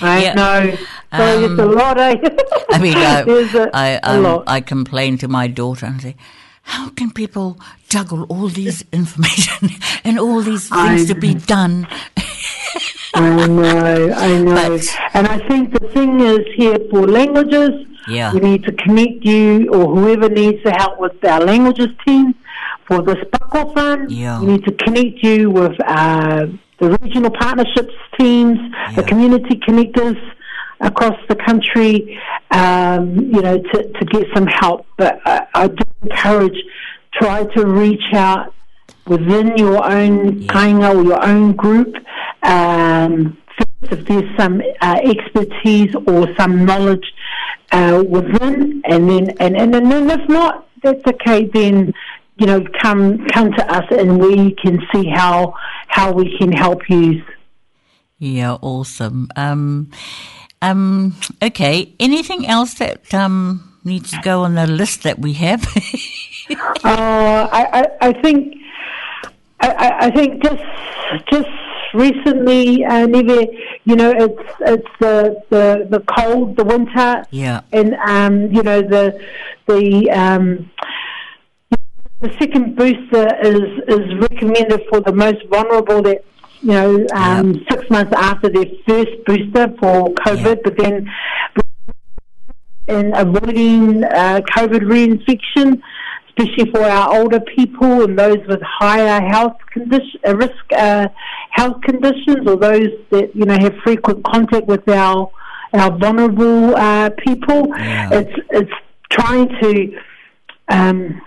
I
yeah. know. So um, it's a um, lot, eh? I mean,
I, a, I, um, I complain to my daughter and say, how can people juggle all these information and all these things I, to be done.
I know, I know. But, and I think the thing is here for languages,
yeah. we
need to connect you or whoever needs the help with our languages team for this buckle fund. Yeah. We need to connect you with uh, the regional partnerships teams, yeah. the community connectors across the country, um, you know, to, to get some help. But I, I do encourage try to reach out within your own yeah. kainga or your own group. Um, if there's some uh, expertise or some knowledge uh, within, and then and, and and then if not, that's okay. Then you know, come come to us, and we can see how how we can help you.
Yeah, awesome. Um, um, okay. Anything else that um, needs to go on the list that we have?
Oh, I, I, I think I, I, think just just recently, uh, Neve, you know, it's it's the, the, the cold, the winter,
yeah,
and um, you know the the um, the second booster is is recommended for the most vulnerable that you know um, yep. six months after their first booster for COVID, yep. but then in avoiding uh, COVID reinfection, especially for our older people and those with higher health condition, uh, risk uh, health conditions, or those that you know have frequent contact with our our vulnerable uh, people.
Yeah.
It's it's trying to um,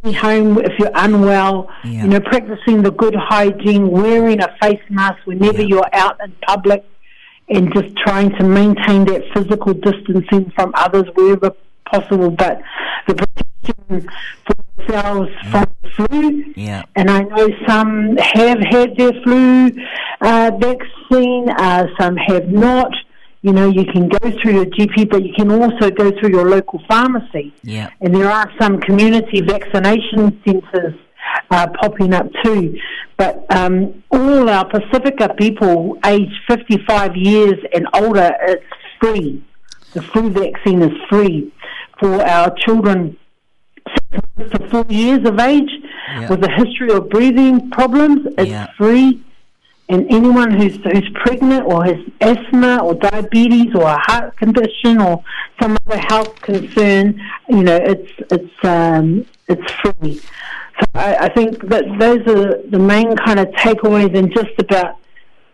stay home if you're unwell,
yeah.
you know, practicing the good hygiene, wearing a face mask whenever yeah. you're out in public, and just trying to maintain that physical distancing from others wherever possible, but the protection for themselves yeah. from the
flu. Yeah.
And I know some have had their flu uh, vaccine, uh, some have not. You know, you can go through your GP, but you can also go through your local pharmacy.
Yeah.
And there are some community vaccination centres uh, popping up too. But um, all our Pacifica people aged 55 years and older, it's free. The flu vaccine is free for our children to four years of age yeah. with a history of breathing problems. It's yeah. free. And anyone who's, who's pregnant or has asthma or diabetes or a heart condition or some other health concern, you know, it's, it's, um, it's free. So I, I think that those are the main kind of takeaways, and just about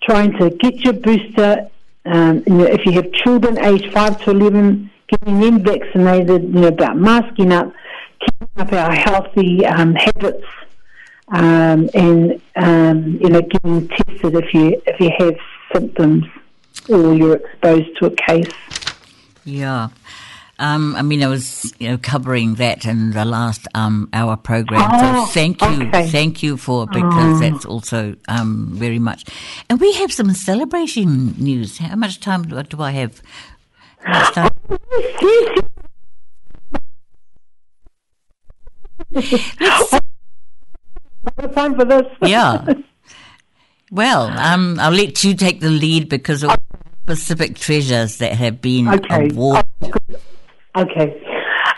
trying to get your booster. Um, you know, if you have children aged five to eleven, getting them vaccinated. You know, about masking up, keeping up our healthy um, habits, um, and um, you know, getting tested if you if you have symptoms or you're exposed to a case.
Yeah. Um, I mean, I was you know covering that in the last um, hour program.
Oh, so thank you,
okay. thank you for because oh. that's also um, very much. And we have some celebration news. How much time do, do I have?
time for this.
yeah. Well, um, I'll let you take the lead because of specific treasures that have been okay. awarded. Oh,
Okay.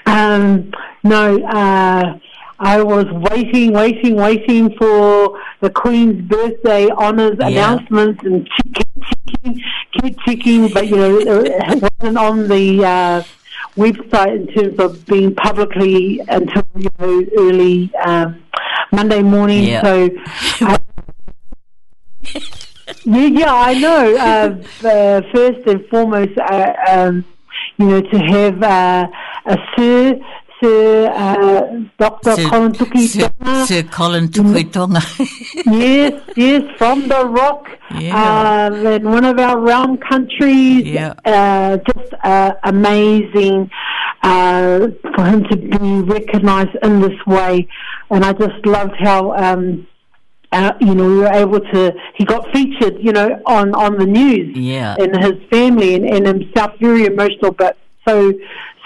Um, no, uh, I was waiting, waiting, waiting for the Queen's birthday honours yeah. announcements and kept ticking, kept ticking, but you know, it wasn't on the uh, website in terms of being publicly until you know, early um, Monday morning. Yeah. So. yeah, yeah, I know. Uh, uh, first and foremost, uh, um, you know, to have uh, a uh, Sir Sir uh, Dr. Sir, Colin Tukuitonga.
Sir, Sir Colin Tukuitonga.
Mm-hmm. yes, yes, from the rock yeah. uh, in one of our realm countries.
Yeah.
Uh, just uh, amazing uh, for him to be recognised in this way, and I just loved how. Um, you know, we were able to. He got featured, you know, on on the news.
Yeah.
And his family and, and himself, very emotional, but so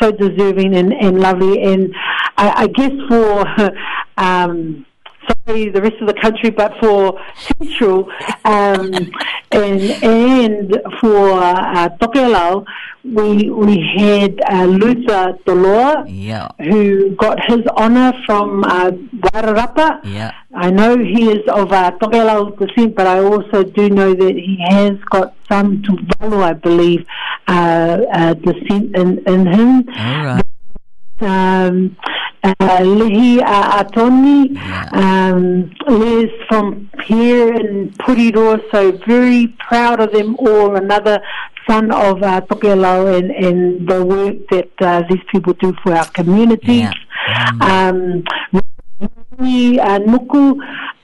so deserving and, and lovely. And I, I guess for um, sorry, the rest of the country, but for Central um, and and for uh, Tokelau, we we had uh, Luther
Dolor, yeah.
who got his honour from uh, Wairarapa.
Yeah. I
know he is of uh, Tokelau descent, but I also do know that he has got some Tuvalu, I believe, uh, uh, descent in, in him. All right. Um, Uh, lehi a atoni yeah. um, from here in Puriro so very proud of them all another son of uh, Tokelo and, and the work that uh, these people do for our community yeah. Mm. um, um uh,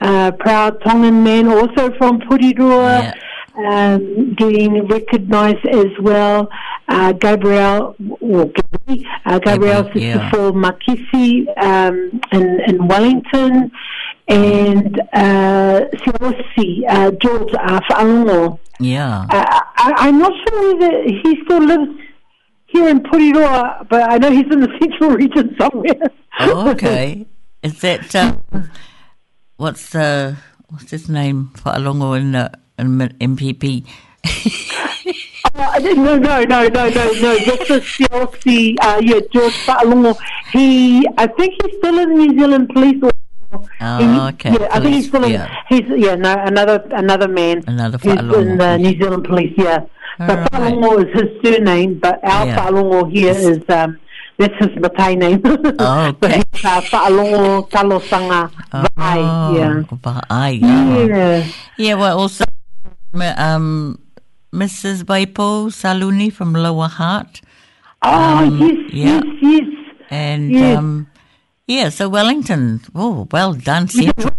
a uh, proud Tongan man also from Puriroa yeah. um, getting recognised as well. Uh, Gabriel, or Gabi, uh, Gabriel yeah. for Makisi um, in, in Wellington, and uh, uh, George uh, Afa'ango.
Yeah. Uh, I,
am not sure whether he still lives here in Puriroa, but I know he's in the central region somewhere.
Oh, okay. Is that, um, what's, uh, what's his name, Fa'alongo in the uh, MPP?
uh, no, no, no, no, no, no. This is Sielski, uh, yeah, George Fa'alongo. He, I think he's still in New Zealand police. Or,
oh,
ah, okay. Yeah, police, I think he's still in. Yeah. He's yeah, no, another another man.
Another Fa'alongo.
in the uh, New Zealand police. Yeah, All but right. Fa'alongo is his surname, but our yeah. Fa'alongo here is. Um, this is my Thai name.
Oh, okay. uh,
Fa'alongo Talosanga Vai. Oh, yeah. Vai,
yeah. Oh. Yeah, well, also um, Mrs. Waipo Saluni from Lower Heart.
Oh, um, yes, yeah. yes, yes.
And yes. Um, yeah, so Wellington. Oh, well done, Central.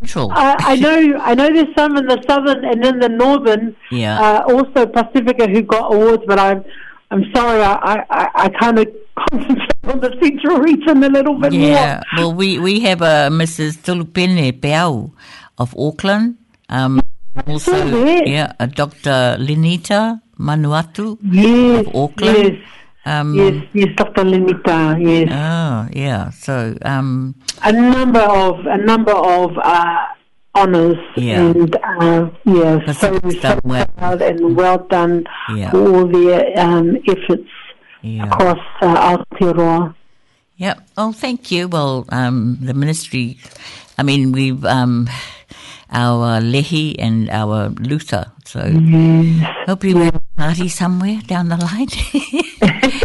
Central.
I know, I know. There's some in the southern and in the northern.
Yeah. Uh,
also Pacifica who got awards, but I'm, I'm sorry, I, I, I kind of concentrate on the central region a little bit yeah.
more. Yeah. Well, we we have a uh, Mrs. Tulupene Peau of Auckland. Um, also, yeah, uh, Dr. Linita Manuatu
yes, of Auckland. Yes. Um, yes, yes, Dr. Linita. Yes. Oh,
yeah. So, um,
a number of a number of uh, honors. Yeah. And uh, yeah, so, so well. proud and well done yeah. for all their um, efforts yeah. across uh, Aotearoa.
Yeah. Oh, thank you. Well, um, the ministry. I mean, we've. Um, our Lehi and our Luther. So
yes.
you we have a party somewhere down the line.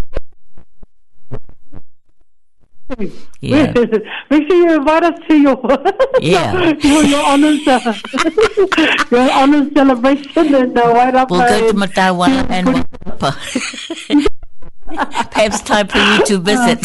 Yeah. Make sure you invite us to your yeah. your, your honors uh, your honors celebration and uh,
right up. We'll go uh, to Matawana and Wapa. Perhaps time for you to visit.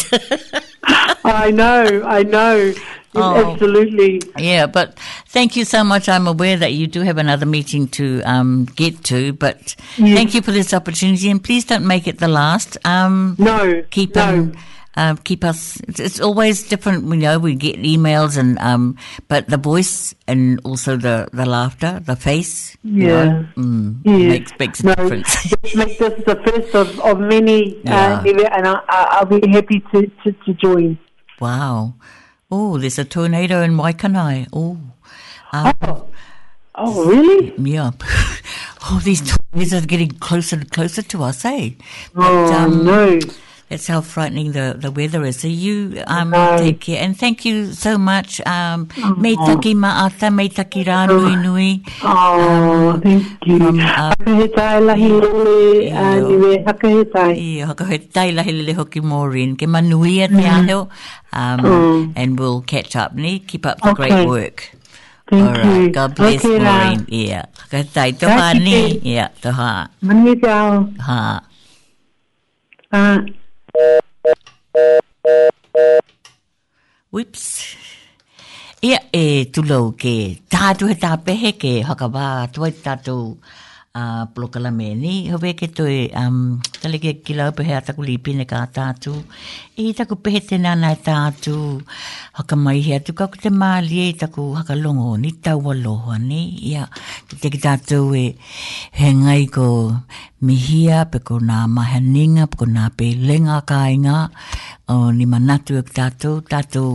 I know, I know. Oh, absolutely.
Yeah, but thank you so much. I'm aware that you do have another meeting to um, get to, but yes. thank you for this opportunity, and please don't make it the last. Um,
no, keep no. On,
um, keep us. It's, it's, always different. We know we get emails and um, but the voice and also the, the laughter, the face.
Yeah, you know,
mm, yes. makes makes no, difference. this, this is the
first of, of many, uh, yeah. uh, and I, will be happy to, to, to join. Wow!
Oh, there's a tornado in Waikanae.
Oh. Um, oh. Oh, really?
Yeah. oh, these tornadoes are getting closer and closer to us, eh?
But, oh, um, no.
That's how frightening the, the weather is. So you um, okay. take care. And thank you so much. Um, oh. Me taki maata, me taki rā nui nui. Oh,
um, thank you. Um, uh, hakahe tai lahi lole, uh, niwe hakahe
tai. Iyo, hakahe tai lahi lele hoki Maureen. Ke manuia te mm-hmm. um, mm. aheo. And we'll catch up. Ne? Keep up the okay. great work.
Thank All right. you.
God bless okay, Maureen. Yeah. Ka tai toha ni. Yeah, toha. Manu tau. Ha. Ha. Uh, Whips. Ia e tulau ke tātu he tāpehe ke hakawā tuai a blokala me ni hove ke to um tale ke kila pe ha ta kuli pine ka ta tu e ta ku pe te na na ta tu ha ka mai he tu ka ku te ma li e ta ku ha ka longo ni ta wa lo ha ni ya te ki ta tu e he ngai ko mi hia pe ko na ma he ninga pe ko na pe lenga ka inga o ni manatu e ta tu ta tu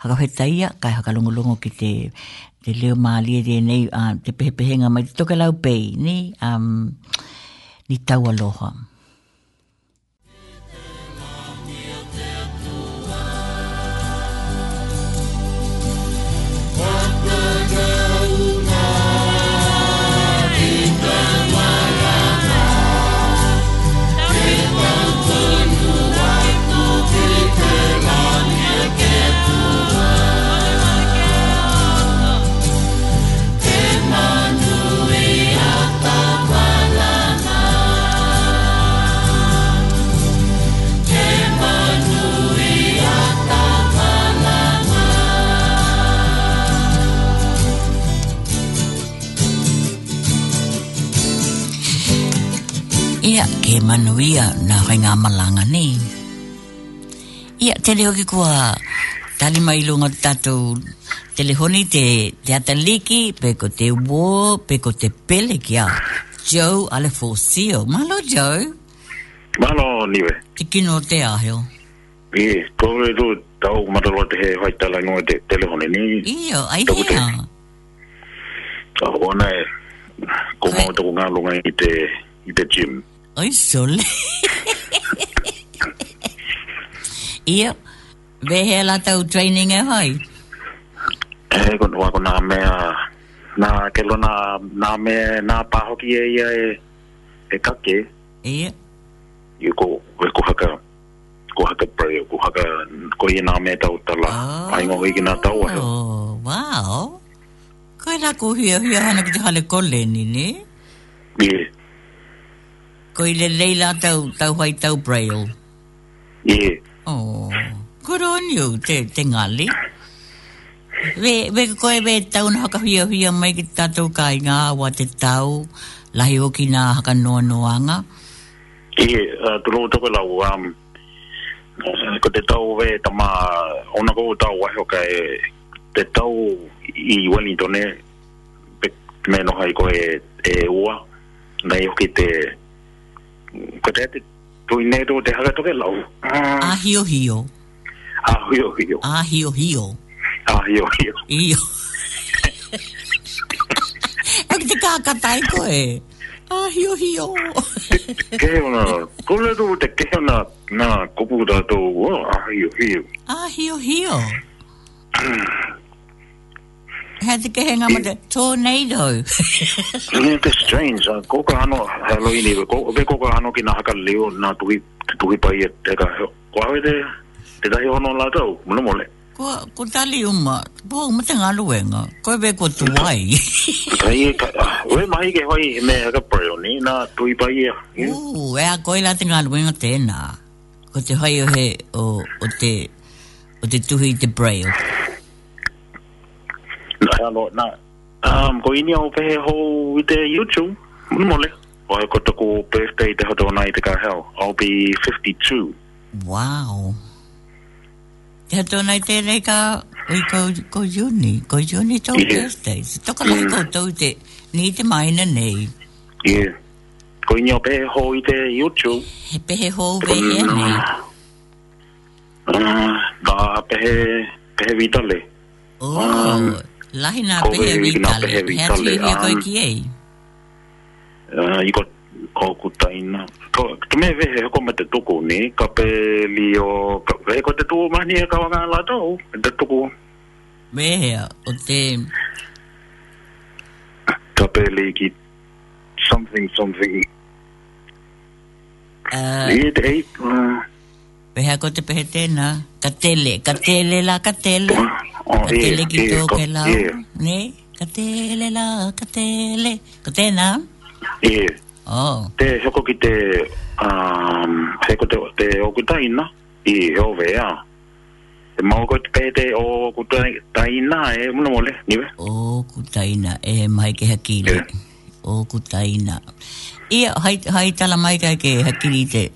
ha ka he ta ia ka ha ka longo longo ki te te leo maali e nei uh, te pehepehenga mai te toke lau pei ni ni tau aloha. E manuia na whainga malanga ni. Ia, te leo ki kua tali mai lunga tatou telehoni te te ataliki, pe ko te uo, pe ko te pele ki a Joe Alefosio. Malo, Joe.
Malo, niwe.
Te kino te aheo.
Ie, yeah, kore tu tau mataloa te he hoi tala ngoi te telehoni ni.
Ia, ai hea.
Ta ona e, kumau tuku ngā lunga i te, i te gym
oi sole. Ia, vehe la tau training e hoi?
kon kontua ko nā mea, nā kelo nā, nā mea, nā pāhoki e ia e, e kake.
Ia.
Ia ko, e ko haka, ko haka pray, ko haka, ko ia nā mea tau tala, oh. aingo i ki nā tau ahe.
Oh, wow. Koe la ko hia, hia hana ki te hale kole ni, ni? Ia. Yeah ko i le leila tau, tau hai tau braille.
Yeah.
Oh, good on te, te ngali. Ve, ve koe ve tau na haka hia hia mai ki tatou kai inga wa te tau, lahi o ki nga haka noa noanga.
Yeah, uh, tulo toko lau, um, uh, ko te tau ve tama, ona kou tau wa o ka e, te tau i Wellington e, me no hai ko e, e, ua, nei o ki te, ko te te tui nei tō te haka toke lau.
A hio hio.
A hio hio. A
hio hio.
A hio hio.
Hio. Ek te kākatai ko e. A hio hio.
Ke ona, ko le tō te ke na, nā kupu tā tō, a hio hio. A hio hio.
had the gang on the tornado. Really strange. a uh, ka ano hello ini ko be ko ano
ki na ka leo na tu tu pai e, e te ka ko ave de te dai ono la tau mo mole.
Ko ko tali uma. Bo mo te ngalu wenga.
Ko
be ko tu
mai. Kai e ka ah, we mai ke hoi me ka pro ni na tu pai. Uh, e a ko
la te ngalu wenga te na. Ko te hoi o he o o te o te tuhi te braille
hello na um ko ini o pe ho with the youtube mole o he ko toku birthday te hoto nai te ka hell i'll
be 52 wow Ya to nai te nei ka ui ko, ko juni, ko juni tō birthday. Yeah. Toka mai mm. koutou te, ni te maina nei.
Yeah. Ko inyo pehe ho i te YouTube.
He pehe ho ve mm. i e nei.
Ah, uh, ba pehe, pehe vitale.
Oh. Um, lahina pehe vitale Lähinnäpä Hevitalle. Hevitalle.
Iko koukutaina. Tu me vehe hoko me te tuku ni, ka pe li o vehe ko te tuku mahni e kawa
la tau, te
tuku.
Vehe, o te...
Ka pe li ki something, something.
Uh,
e
Vehe ko
te
pehe tēnā, ka tele, ka tele la, ka tele. Uh, Oh, katele ka tele ki tō ke lau, ne? Ka la, katele. tele, ka tēnā?
E,
oh.
te hoko ki te, um, heko te, te okutaina, i hove ea. Te mau ko te pete o okutaina, e muna mole, niwe?
O okutaina, e mai ke hakile, o okutaina. Ia, hai, hai tala mai ke hakili te,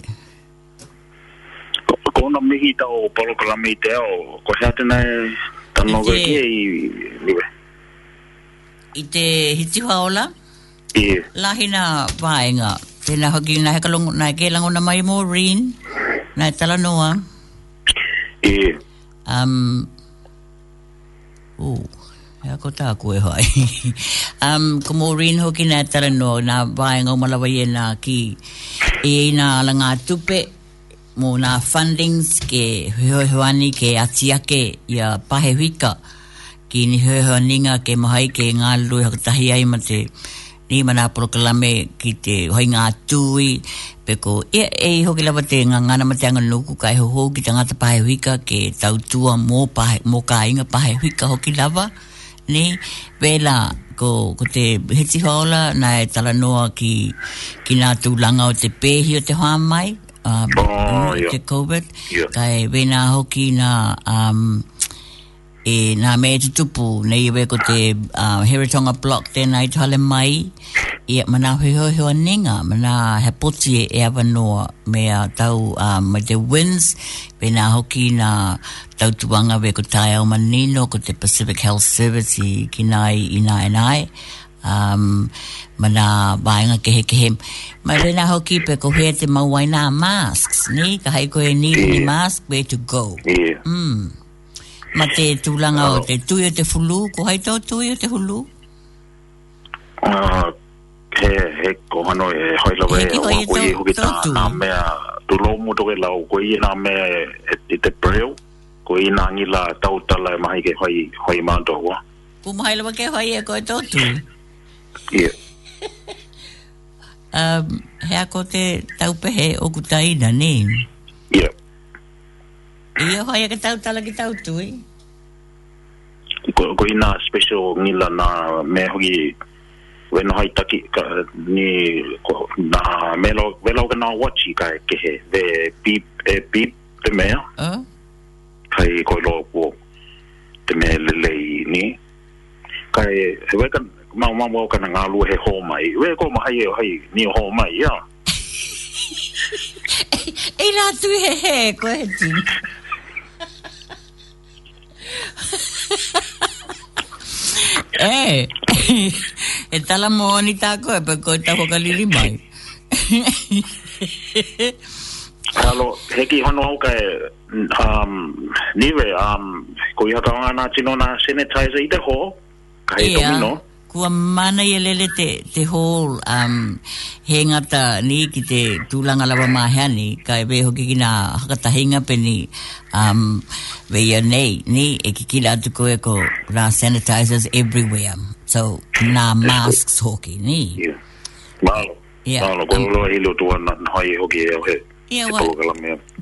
kona mihi tau palokala mihi te au, ko sea tēnei tono ko ki ai lue i
te hiti i lahina vaenga Tena hoki nā heka longu nā ke langona mai mo rin nā e tala noa
i
um ooh E ako tā koe hoi. um, ko Maureen hoki nā tala no, nā vāenga o malawai e nā ki e i nā alanga tupe mō ngā fundings ke hoihoani ke atiake i a pahewika ki ni hoihoaninga ke mahai ke ngā lui hakatahi ai ma te ni mana proklame ki te hoi ngā tūi pe ko e e hoki lawa te ngā ngana ma te angan nuku kai hoho ki te ngāta pahewika ke tau tua mō, pahe, mō kā inga pahewika hoki lawa ni vela ko, ko te heti hola na e tala noa ki, ki ngā tūlanga o te pēhi o te hoa mai uh, oh, mm, yeah. COVID. Kai wena hoki na um, e na mea te tupu nei iwe ko te uh, Heritonga Block tēnā i tāle mai i e, mana huihoihoa nenga mana he poti e awanoa mea tau me um, te winds pe nā hoki nā tau tuanga we ko tāia o manino ko te Pacific Health Service i kinai i nai, nai um, mana vaenga kehe kehe. Mai rena hoki pe ko hea te mauai na masks, ni? Ka hei koe ni ni mask, where to go.
Mm.
Ma te tūlanga uh, o te tui o te fulu, ko hei to tui o te fulu?
Uh, he, ko hano e hoi lawe, o he, he, he, he, he, he, he, tu lo mo to ke la o
ko
i na me e te preo ko i na ngila tau tala e mai
ke
hoi hoi ma to wa
pu mai lo
ke
hoi e ko to tu
Yeah. um,
hea ko te taupehe o kutaina, ne?
Yeah.
Ia hoia ka tau tala ki tau tui?
Ko, ko ina special ngila na me hoki weno hai taki ni na me lo velo ka na wachi ka ke he de beep e beep e te me ah Kai ko lo ko te me le ni. Kai he weka
mau mau mau kana ngā lua he hō mai we ko ma hai e hai ni hō mai ia e rā tu he he ko he ti e e tala mōni tāko e pe koe tako kaliri mai Alo, heki hono au kai um, niwe um, ko iha kaonga nā tino nā sanitizer i te ho kai yeah. domino kua mana ia lele te, te whole um, he ngata ni ki te tūlanga lawa māheani ka e weho ki ngā hakata hinga pe ni um, weia nei ni e ki kila atu koe ko nā sanitizers everywhere so nā masks hoki ni
Mālo yeah. Mālo kua loa hilo tua nā hai e hoki e o he
Ia wa,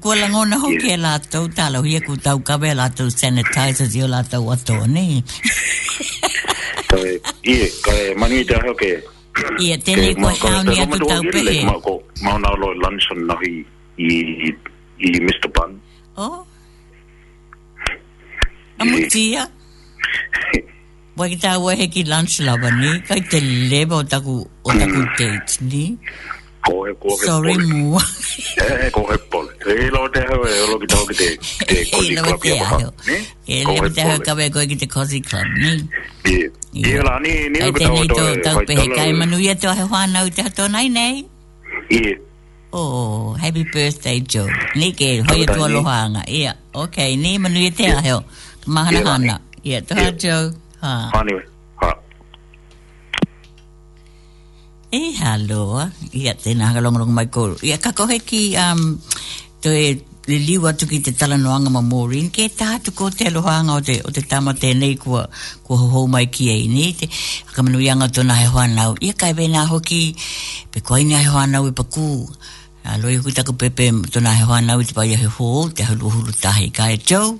kua langona hoki e lātou, tālau hia ku tau kawe lātou sanitizers i o lātou atoa, ne?
ie, kai mani te aho ke. Ie, tēnei
ko haoni atu tau pehe.
Mau nā Mr. Bun.
Oh. Amutia. Wai ki tā wahe ki lunch lava ni, te lebo o taku, o taku mm. date kohe kohe
eh, eh kohe pol e lo te ha e lo kita kite te eh, kozi club ya ha ne
e lo te ha ka be kohe kite club ne e
e la ni to to
pe ka e manu to ha ho uta to nai
nei e
oh happy birthday joe ni ke to lo hanga e okay ni manu ya e te ha ho to joe ha anyway E haloa, ia tēnā haka longarongo mai kōru. Ia kakohe ki um, to e le liu atu ki te tala noanga ma Maureen, ke tā tu kō te aloha o te, o te tama tēnei kua, ko ho mai ki e ini, te haka manu ianga tōna he hoanau. Ia kai bēnā hoki, pe koi ni he hoanau i e paku, a loi hui taku pepe tōna he hoanau i te pai a he hō, te halu hulu tahi kai e tau,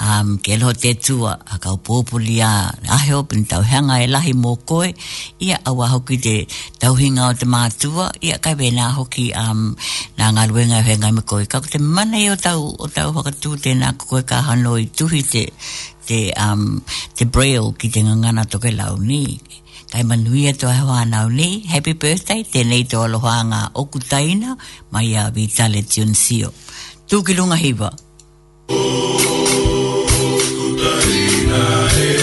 um, ke loho te tua a kau pōpuli a aheo pini tau hanga e lahi mō koe ia awa hoki te tau hinga o te mātua ia kai wei nā hoki um, nā ngā ruenga e me koe kau te mana i o tau o tau whakatū te nā koe ka hanoi tuhi te te, um, te braille ki te ngangana toke lau ni kai manuia to e hoa nau ni happy birthday tēnei te aloha ngā okutaina mai a vitale tionsio tūkilunga hiwa Oh,
Maria.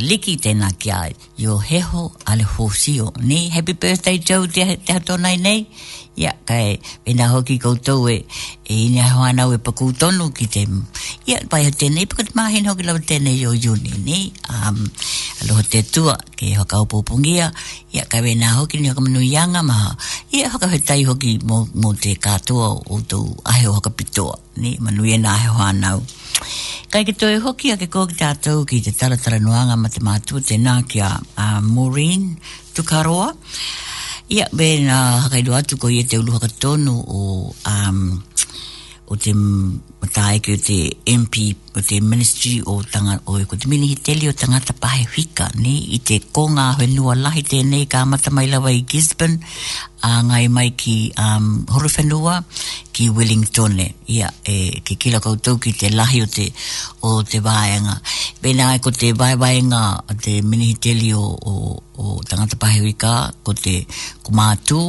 liki tēnā ki ai. Yo heho ale hōsio. Ni, happy birthday Joe, te, te hatonai nei. Ia, kai, ina hoki koutou e, e ina hoanau e paku tonu ki te, ia, pai ha tēnei, pakat māhen hoki lau tēnei yo juni, ni. Um, aloha te tua, ke hoka o pōpungia. Ia, kai, ina hoki ni hoka manu ianga maha. Ia, hoka hoi tai hoki mō, mō te katoa o tō ahe hoka pitoa. Ni, manu ia e nā he hoanau. Kai ke toi hoki a ke kōki te ki te taratara noanga ma te mātu te nā ki a Maureen Tukaroa. Ia, yeah, bēn, uh, hakaidu atu ko i e te uluhaka tonu o um, o te matai ki te MP o te Ministry o tanga o e ko te mini hiteli o tangata pahe hika ne i te konga whenua lahi tēnei ka amata mai lawa i Gisborne a ngai mai ki um, Horowhenua ki Wellington ia e, ki kila koutou ki te lahi o te, o te vāenga bena ai ko te vai vāenga o te mini hiteli o, o, o tangata pahe hika ko te kumātū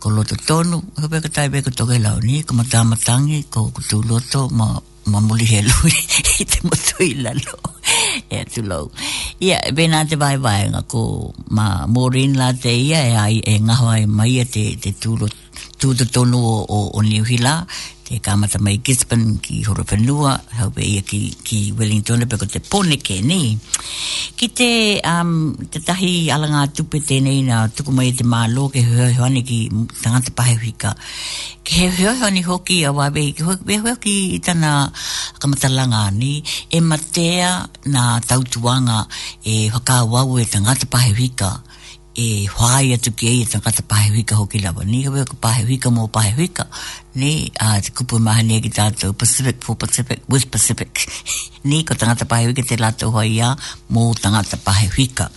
ko loto tonu, ko peka tai peka toke lao ni, ko matamatangi, ko kutu loto, ma, ma muli he lui, i te motu i lalo, e atu lau. Ia, yeah, bena te vai vai, ko ma morin la te ia, e ai, e ngahoa e mai te, te tūloto, tu te tonu o, o, o New Hila, te kamata mai Gisborne ki Horowhenua, hau pe ia ki, ki Wellington, peko te pone ke ni. Ki te, um, te tahi alanga tupe tēnei na tuku mai te mālo ke hoani ki tangata pahewika. Ke hoani hoki a wabe, ke hoki i tana kamata langa ni, e matea na tautuanga e whakawau e tangata pahewika. Ke e whai atu ki ei tangata pahewika hoki lawa. Ni hawe ko pahewika mō pahewika. Ni a uh, te kupu e maha nea ki tātou Pacific for Pacific with Pacific. Ni ko tangata pahewika te lato hoi ia mō tangata pahewika.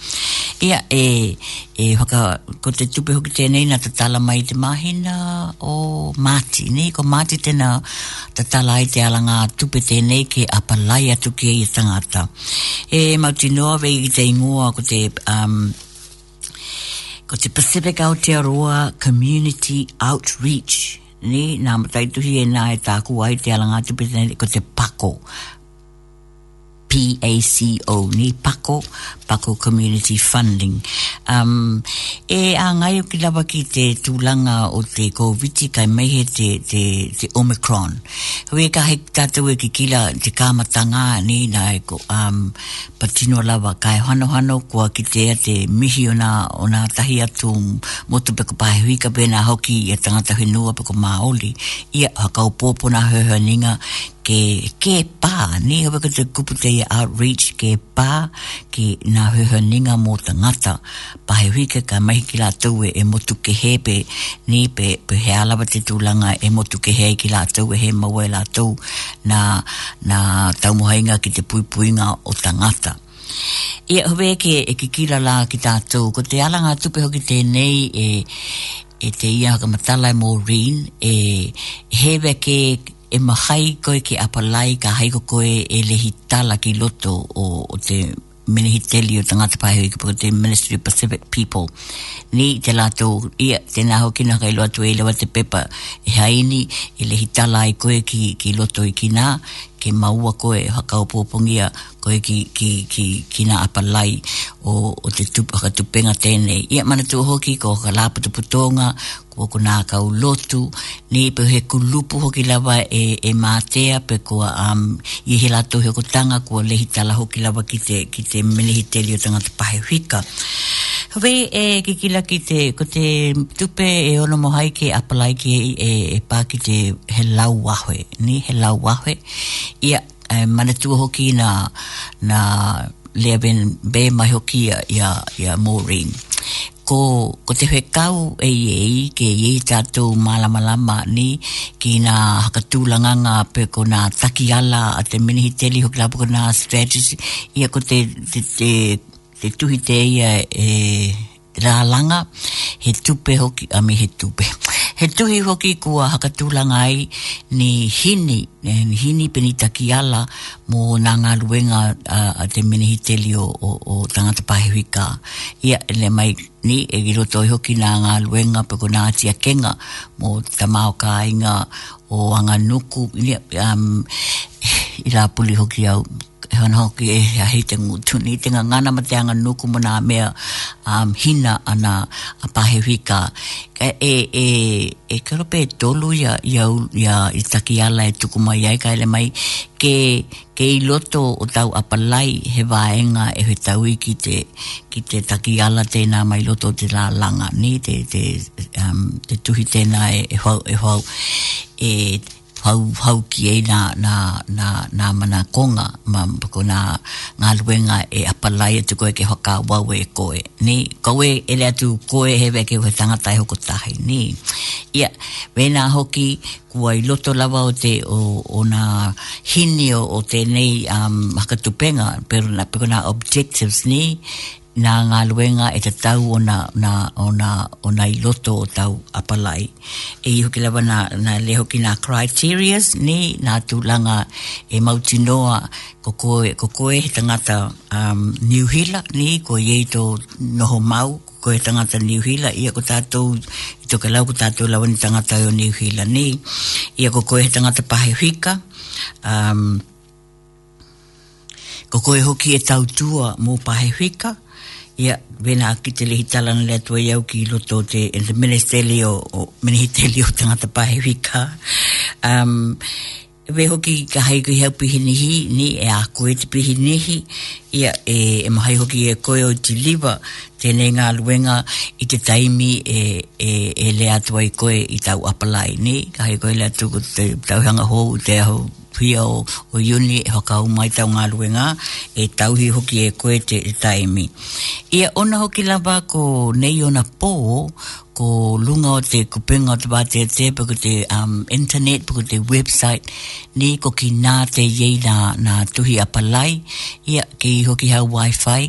Ia e, e whaka ko te tupe hoki tēnei na tatala mai te mahina o Māti. Ni ko Māti tēnā tatala ai te alanga tupe tēnei ke apalai atu ki ei tangata. E mauti noa vei i te ingoa ko te... Um, Ko te Pacific Aotearoa Community Outreach. Ni, nā mataituhi e nā e tāku ai te alangātu pita ko te pako. PACO ni Pako Pako Community Funding um, e a ngai o ki lawa ki te tūlanga o te COVID kai mai he te, te, te Omicron hui e ka hei tātou e ki kila te kāmatanga ni na e ko um, patino lawa kai hano hano kua ki te a te mihi o nā o nā tahi atu motu peko pahe hui ka bēna hoki i a tangata hui nua peko maoli ia hakaupopo na hoi hoi ke ke pa ni ho ka te kupu te outreach ke pa ki na ho ho ninga mo ta ngata pa he hui ka mai ki la tau e, e motu ke he pe ni pe pe he ala te tu langa e motu ke he ki la tau e he mau e la tau na na tau mo hainga ki te pui pui nga o ta ngata ia ho ke e kikila la ki ta tau ko te alanga tupe ho ki te nei e e te ia ka matala e Maureen e heve ke e mahai koe ki apalai ka haiko koe e lehi tala ki loto o, o te menehiteli o tangata pahewi ki pukate Ministry of Pacific People. Ni te lato ia, te naho ki naka i loto e lewa te pepa e haini e lehi tala ai koe ki, ki loto i kina ke maua koe hakao pōpongia koe ki, ki, ki, ki apa apalai o, o te tup, tupenga tēnei. Ia mana tu hoki ko haka lāpatu putonga, ko ko nā kau lotu, ni pe he kulupu hoki lawa e, e mātea pe ko um, i he lato he kutanga ko lehi tala hoki lawa ki te, ki te menehi te lio tanga te pahe hika. Hwe e eh, kikila ki te, ko te tupe e ono mohai ke apalai ki e, e, e pā ki te he lau wahwe, ni he lau wahwe. Ia, e, hoki na, na lea ben be mai hoki ia, ia, Maureen. Ko, ko te whekau e iei, ke i tātou malama lama ni, ki nga langanga pe ko nga takiala a te minihiteli hoki lapu ko nga strategy, ia ko te te tuhi te ia e rālanga, he tupe hoki, a mi he tupe. He tuhi hoki kua hakatūlanga ai ni hini, e, ni hini penitaki ala mō nā ngā ruenga a, a te menehi o, o, o tangata pahewika. Ia, le mai ni e giro toi hoki nā ngā ruenga pe ko nā tia kenga mō tamao kā inga o anga nuku. Ia, um, ira puli hoki au hon hoki e a te ngu tuni tinga ngana ma te anga nuku muna mea um, hina ana a pahe wika ka e e e karope pe tolu ya ya, ya i taki ala e tuku mai ai ka ele mai ke ke i loto o tau apalai he vaenga e he tau i ki te ki te taki ala tēnā mai loto te la langa ni te te, um, te tuhi tēnā e, e hau e hau e, hau hau ki e na na na na mana konga ma ko na nga luenga e apalai atu koe ke hoka wawe koe ni koe ele atu koe hewe ke hoi tangata e hoko tahi ni ia vena hoki kuai loto lava o te o, o na hini o, te nei um, hakatupenga pero na pero na objectives ni na ngā luenga e te tau o na, na, o na, o na i loto o tau apalai. E iho ki lawa na, na leho ki nā criterias ni nā tūlanga e mauti noa kokoe, kokoe he tangata um, New Hila ni ko iei tō noho mau ko he tangata New Hila ia ko tātou i tō ke lau ko tātou lawa ni tangata o New Hila ni ia kokoe he tangata pahe huika um, ko koe hoki e tua mō pahe huika ia vena ki te lehi talana lea tua iau ki loto te ministeli o, o ministeli o tangata pahe wika um, we hoki ka haiku hea pihinihi ni e a koe te pihinihi ia e, e mahai hoki e koe o te liwa tēnei ngā luenga i te taimi e, e, e lea tua i koe i tau apalai ni ka haiku hea tuku tau hanga hou te ahu pia o, o yuni e haka umai tau ngā luenga e tauhi hoki e koe te taimi. Ia ona hoki lava ko nei ona pō ko lunga o te kupinga o te te te puku te um, internet, puku te website, ni ko ki nā te iei nā, nā tuhi apalai, ia ki hoki hau wifi,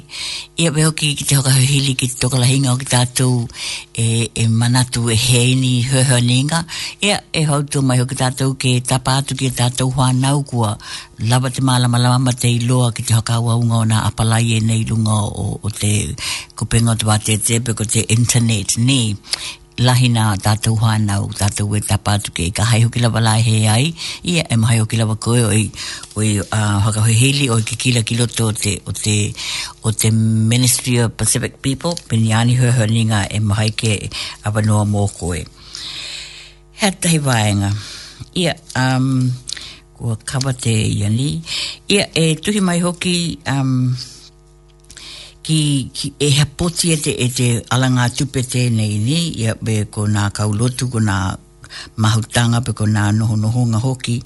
ia pe hoki ki te hoka hili ki te tokalahinga o ki tātou e, e manatu e heini hoho ninga, ia e hautu mai hoki tātou ke tapātu ki tātou whanau kua lawa te malama lama te iloa ki te hoka waunga o nā apalai e nei lunga o, o te kupinga o te wate te, te internet, ni lahina tatou hanau tatou e tapatu ke ka hai hoki lava he ai ia e mahai hoki lava koe oi oi o haka hoi hili o i ke kila ki loto o te o te o te Ministry of Pacific People piniani hua hua e mahai ke awanoa mō koe hea tahi waenga ia um, ko kawa yani iani ia e tuhi mai hoki um, ki, ki e ha poti e te, e te ala ngā tupe te nei ni ia be ko nā kaulotu ko nā mahutanga pe ko nā noho noho ngā hoki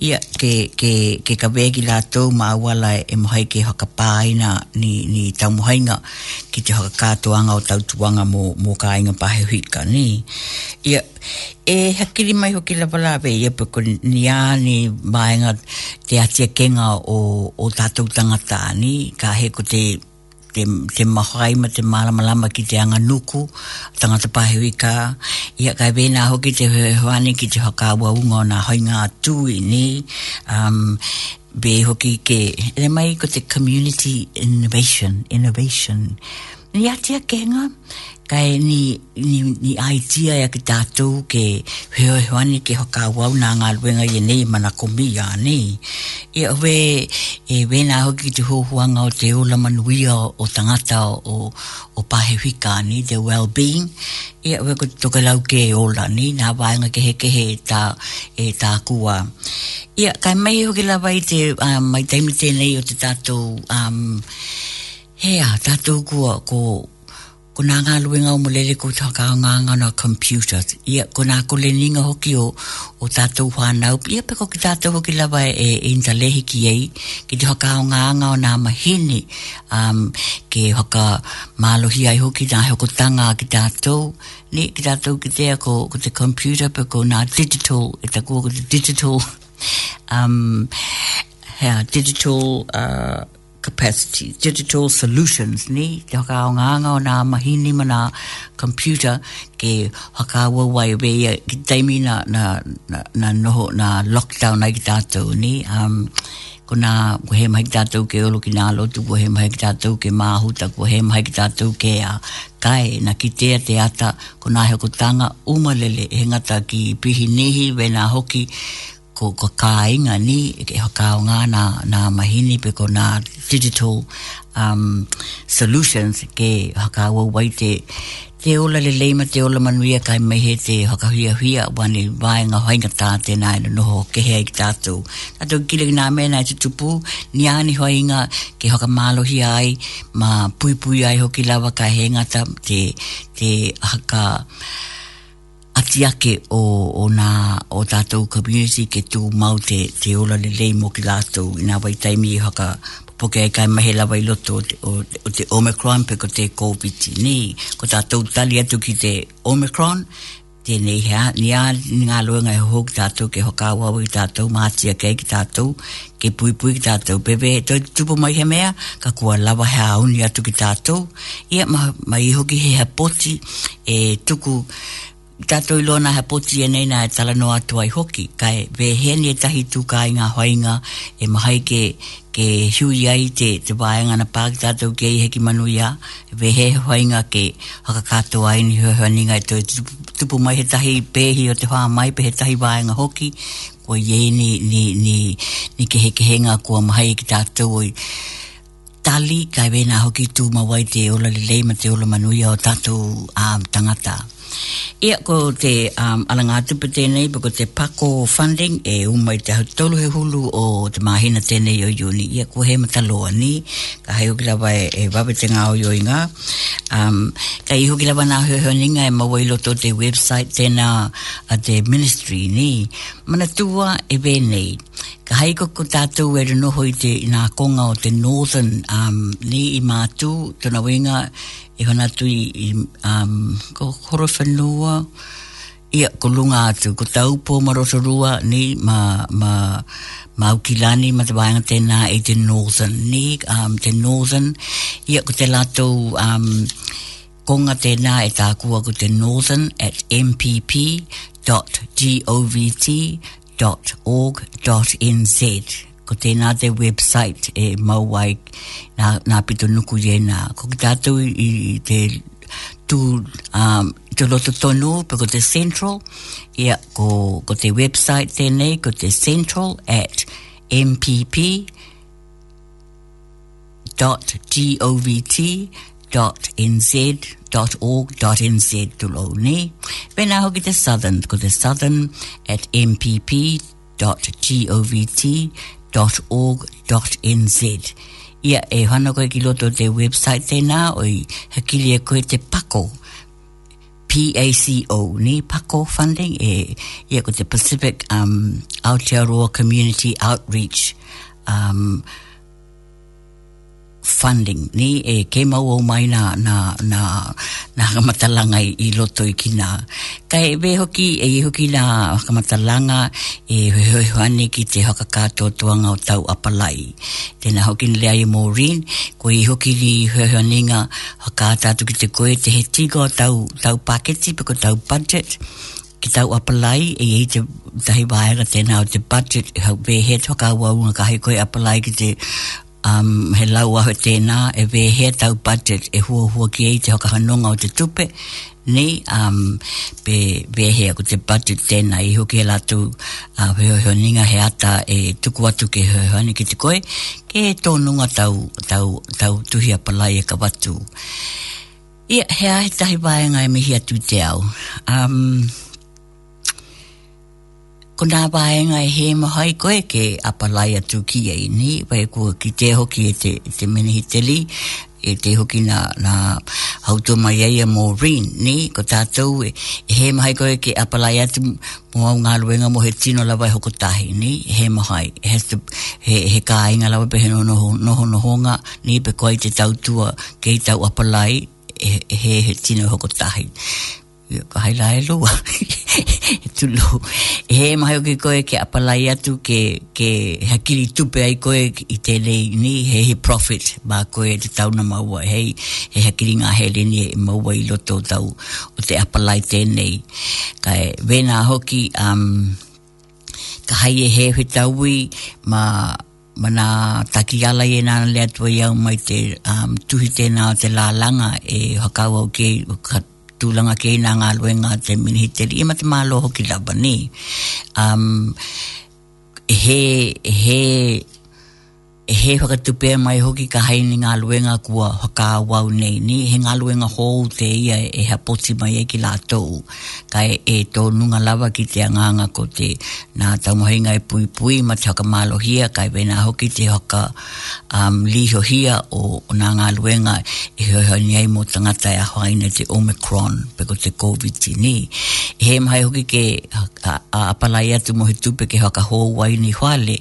ia ke, ke, ke ka wegi lātou mā awala e, e mohai ke haka pāina ni, ni tau mohainga ki te haka kātuanga o tau tuanga mō, mō kāinga pāhe huika ni ia e hakiri mai hoki la pala pe ia pe ko ni a ni maenga te atia kenga o, o tātou tangata ni ka he ko te te, te mahoai ma te malamalama ki te anga nuku, tangata pahewika, ia kai vena hoki te hewane ki te whakaua unga o nga hoinga atu i ni, um, be hoki ke, e mai ko te community innovation, innovation, Ni atia kenga, kai ni ni ni idea ya kita tu ke heo hoani ke hoka wau na ngā luenga i nei mana komi ya ni i awe e wena ho ki te huanga o te ola manuia o tangata o o pahe hika ni the well being i awe ko tokelau ke ola ni nā wāenga ke heke ke he ta e ta e kua i a kai mai e ho ke lawa te um, mai taimite nei o te tatou um, hea tatou kua ko ko nā ngā luenga o mulele ko tā kā ngā ngā ngā computer. Ia, ko nā ko le ninga hoki o, o tātou whānau. Ia, ko ki tātou hoki lawa e inza e lehi ki ei, ki te haka o ngā ngā o nā mahini, um, ke hoka mālohi ai hoki nā hoko tanga ki tātou. Ne, ki tātou ki tea ko, ko te computer, ko nā digital, e ta kua ko te digital, um, hea, digital, uh, capacity, digital solutions ni, te haka o ngā ngā o nā mahini ma nā computer ke haka wa wai wei ki teimi na, na, noho na lockdown ai ki tātou ni um, ko nā kuhe mahi ki tātou ke olo ki nā lotu kuhe mahi ki tātou ke māhuta kuhe mahi ki tātou ke a uh, kai na ki tea te ata ko nā heo ko tanga umalele he ngata ki pihi nehi wena hoki ko ko kainga ni ke ho nga na na mahini pe ko na digital um solutions ke ho kawa waite te ola le leima te ola manuia kai mai he te ho hia hia wani wai nga hoinga ta te nai no ho ke hea i tatu na tō kile ki nā mena i tutupu ni ani hoinga ke hoka malo hi ai ma pui pui ai hoki lawa ka he ngata te, te haka ati ake o, o nā o tātou community ke tū mau te, te ola le lei mō ki lātou i nā wai taimi i haka poke ai kai mahe lawa i loto o te, o, o te Omicron pe ko te COVID-19 ko tātou tali atu ki te Omicron tēnei hea, ni a ni ngā loa ngai hoho ki tātou, ke hoka wawa ki tātou, mātia kei ki tātou, ke pui pui ki tātou, bebe, tau tupu mai he mea, ka kua lawa hea auni atu ki tātou, ia ma, ma iho ki he poti, e tuku, tato i lona ha poti e nei na e tala no atu ai hoki kai vehen e tahi tu ka i ngā hoinga e mahai ke ke hui ai te te waenga na pāk tato ke i heki manu ia vehe hoinga ke haka kato ai ni hua hua ninga e toi tupu mai he tahi pehi o te wha mai pe he tahi waenga hoki ko ye ni ni ni ni ke heke henga kua mahai e ki tato oi tali kai vena hoki tu mawai te ola li leima te ola manuia o tato tangata Ia ko te um, alanga atupe tēnei, pa ko te pako funding e umai te hatolu he hulu o te mahina tēnei o iuni. Ia ko he mataloa ni, ka hei hoki lawa e, e wawete ngā o ioi Um, ka i hoki lawa ngā hoheoninga e mawai loto te website tēnā a te ministry ni. Mana tua e nei. Ka hei koko tātou e renoho i te nā konga o te northern um, ni i mātu, tuna wenga, i hana tu i um, ko koro whanua ia ko lunga atu ko taupo rua ni ma ma ma ukilani ma te wāinga tēnā i te northern ni um, te northern ia ko te lato um, konga tēnā e tākua ko te northern at mpp.govt.org.nz ko tēnā te website e mauai nā, nā pito nuku e nā. Ko ki tātou i, te tū, um, te loto tonu pe ko te central, ia ko, ko te website tēnei, ko te central at mpp dot govt dot nz dot org dot nz tulo ne. Pēnā hoki te southern, ko te southern at mpp dot govt www.org.nz. Ia e hana koe ki loto te website te na o i hakilia koe te pako. PACO, ni PACO funding, e, ia ko te Pacific um, Aotearoa Community Outreach um, funding ni e ke mau o mai na na na na kamatalanga i, i loto i kina kai e, be hoki e i hoki na kamatalanga e hoi hoani ki te haka kato tuanga o tau apalai tena hoki ni lea i Maureen ko i hoki ni hoi hoi nga haka tatu ki te koe te he tiga o tau tau paketi pe ko tau budget ki tau apalai e i te tahi waera tēnā o te budget e, hau behe toka wau ngā kahi koe apalai ki te um, he lau aho tēnā e wē he tau budget e hua hua ki ei te hokahanonga o te tupe ni um, be, wē he ako te budget tēnā i hoki he latu uh, heo heo ninga he ata e tuku atu ke heo heo ni ki te koe ke e tōnunga tau, tau, tau a palai e ka watu Ia, yeah, hea he tahi waenga e mihi atu te au. Um, ko nā waenga e he mahai koe ke apalai atu ki e ni, wai kua ki te hoki e te, te menehi e te hoki na, na hautua mai ai a Maureen ni, ko tātou e, e he mahai koe ke apalai atu mua ngā ruenga mo he tino la e hoko tahi ni, e he mahai, e he, to, he, he kā inga lawa pe he noho no, noho, noho ngā, ni pe koe te tautua kei tau apalai, e, e he, he tino e hoko tahi ka haila e loa. tulu. E he mai o ke koe ke apalai atu ke, ke hakiri tupe ai koe i tēnei ni he he profit ba koe te tauna maua. Hei he hakiri ngā hele ni e maua i loto tau o te apalai tēnei. Kai vena hoki um, ka hai e he he taui ma mana taki ala e nana lea tua iau mai te um, tuhi tēnā o te lālanga e hakau au ke tulanga ke ina ngā lue ngā te minihiteri. Ima te e mālo ki labani Um, he, he, e he whakatupe mai hoki ka haini ngā luenga kua haka wau nei ni he ngā luenga hou te ia e ha poti mai e ki lātou ka e, e tō nunga lawa ki te anganga ko te nā taumohinga e pui pui ma te haka malohia ka e vena hoki te haka um, lihohia o, o nā ngā luenga e hoi hoi ni ai mō tangata e ahoaina te Omicron pe ko te COVID-19 e he mai hoki ke a, a, a atu mo tupe ke haka hou wai ni whale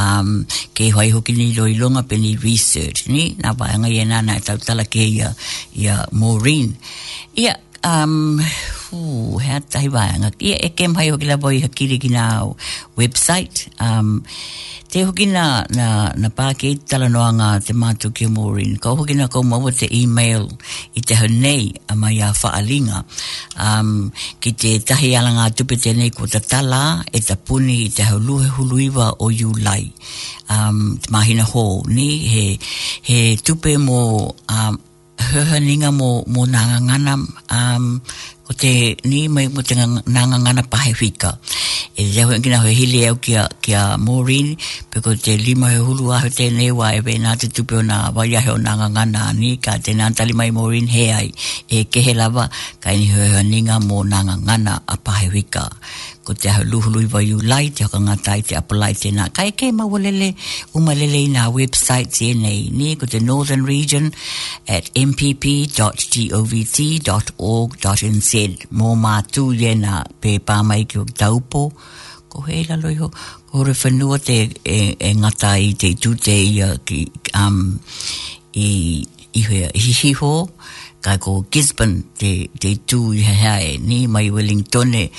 um, ke hoi hoki ni loilonga pe ni research ni na vaenga ye na na tau tala ke ya ya Maureen ya yeah um ooh, how they were ngak e ke mai ho kila boy hakiri gina website um te ho na na packet ke tala no anga te matu tu morin ko ho ko mo te email i te honei a mai a fa alinga um ki te tahi ala nga tupe te nei ko te tala e te puni i te hulu he hulu o you lai um te mahina ho ni he he tupe mo um höhöninga mo, mo nanganganam. Um, ko te ni mai mo te nanga ngana pahe whika. E te hoi ngina hoi hili au kia, kia Maureen, pe ko te lima he hulu ahu tēnei wā e wei nā te tupi o nā waia he o nanga ngana ni, ka te lima mai Maureen he ai e kehe lava, ka ini hoi hoi ninga mo nanga ngana a pahe whika. Ko te ahu i wa yu lai, te hoka ngatai te apalai tēnā. Ka eke mawalele, umalele i nā website nei ni, ko te Northern Region at mpp.govt.org.nz ked mō mātū iena pē pāmai ki o taupo, ko heila loi ho, ko re whanua te e, e ngata i te tū ki, um, i, i hea hihiho, kai ko Gisborne te, te tū i hea e ni mai Wellington e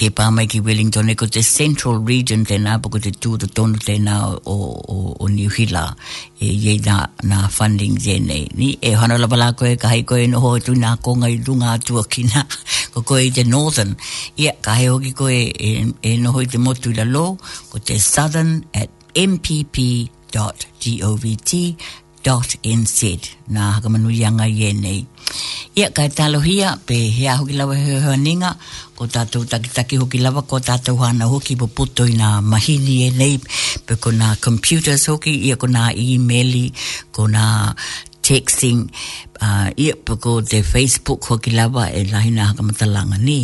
ke pāmai ki Wellington e ko te central region tēnā po ko te tū to tonu tēnā o, o, o New Hila e iei nā, nā funding tēnei ni e hana la pala koe ka hei koe noho tu nā konga i runga atua ki nā ko koe i te northern ia ka hei hoki koe e, e noho i te motu la lo ko te southern at mpp.govt dot in nz na hakamanuianga yanga nei ia kai talohia pe hea hoki lawa he honinga ko tātou takitaki hoki lawa ko tātou hana hoki po puto i nā mahini nei pe ko na computer hoki ia ko na emaili ko na texting uh, ia pako te Facebook ho ki lawa e lahi na hakamata langa ni.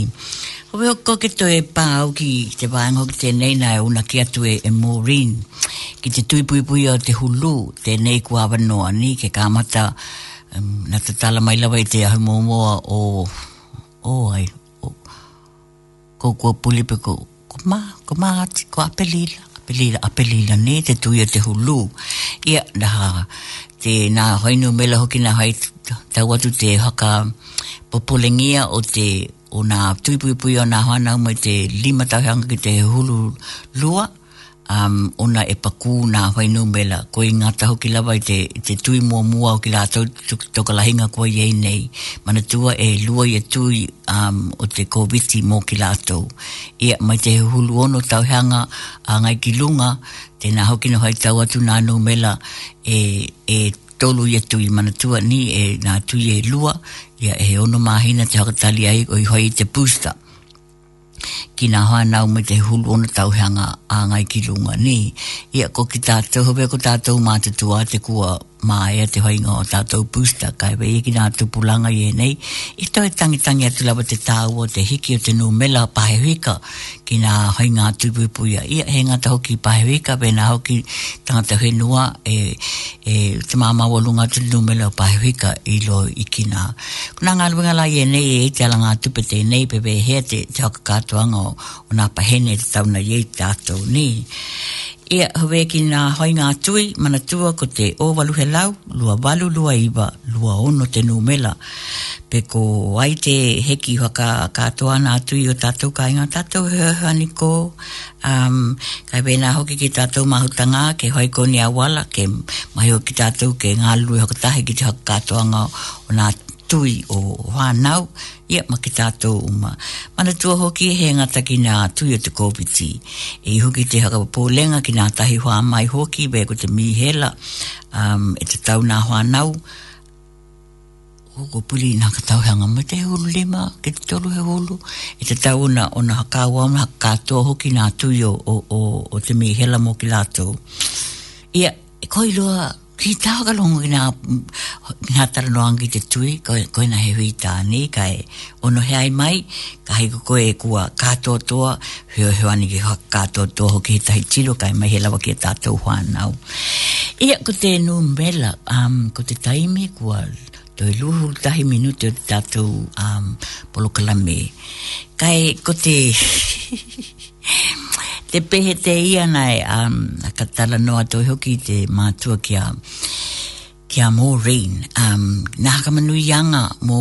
Hoi hoko ke to e pā au ki te wāngo ki te nei nai e una ki atu e, e Maureen ki te tui pui pui te hulu te nei ku awa noa ni ke kāmata um, na te tala mai lawa i te ahu mōmoa o o ai o, ko kua puli pe ko ko mā ko mā ati ko apelila pelila a pelila ne te tuia te hulu e na ha te na hoinu mela hoki na hai tau atu te haka popolengia o te o nga tuipuipui o nga hana mai te lima tauhanga ki te hulu lua um, ona e paku nā hoi nō mela, ko i ngā ki lawa i te, te tui mua mua o ki lā tau tuk, hinga kua iei nei, mana tua e lua i e tui um, o te koviti mō ki lā tau. Ia, mai te hulu ono tau heanga a ngai ki lunga, tēnā hoki no hai tau atu nā nō mela e, e tolu i e tui, mana tua ni e na tui e lua, ia e ono mahina te hakatali ai o i hoi te pusta ki nga hoa nau me te hulu ona tau hanga a ngai ki runga ni. Ia ko ki tātou, hobe ko tātou mātutua te kua maia e te hoinga o tātou pūsta kai wei eki nā tupulanga i e nei i tō e tangitangi atu lawa te tāu te hiki o te nū mela pahewika ki nā hoinga tupupuia i he ngata hoki pahewika pe nā hoki tangata whenua e, e te māma walunga te nū mela pahewika i lo i ki nā kuna ngā luenga la i e nei e te ala ngā tupe te nei pe pe hea te te haka kātuanga o, o nā pahene te tauna i e tātou ni e hawe ki nga hoi ngā tui, mana tua ko te o walu he lau, lua walu lua iwa, lua ono te numela. Pe ko ai te heki waka katoa ngā tui o tatou ka inga tatou hea hani ko. Um, kai pe hoki ki tatou mahutanga, ke hoi ko ni awala, ke mai ki tatou ke ngā lui hoka ki te hoka ngā o ngā tui o whanau, ia ma ki tātou uma. Mana tua hoki e he ngata ki nga tui o te COVID-19. E hoki te haka pōlenga ki nga tahi hoa mai hoki, bai ko te mihela um, e te tau nga whanau. Hoko puli nga tau hanga me te hulu lima, ke te tolu he hulu. E te tau na ona haka wama haka tua hoki nga tui o, o, o te mihela mo ki lātou. Ia, e koi loa ki tau ka longu i nā, nā tara no angi te tui, ko e na he hui tā ni, ka e ono he ai mai, ka hei koko e kua kātoa toa, heo heo ani ki kātoa toa hoki he tahi tiro, ka e mai he lawa ki e tātou whānau. Ia ko te nū mbela, um, ko te taimi kua Toi luhu tahi minuti o te tātou um, polokalame. Kai, ko te... te pehe te ia nei um, a um, ka tala noa toi hoki te mātua ki a ki a Maureen um, nā ka manu ianga mō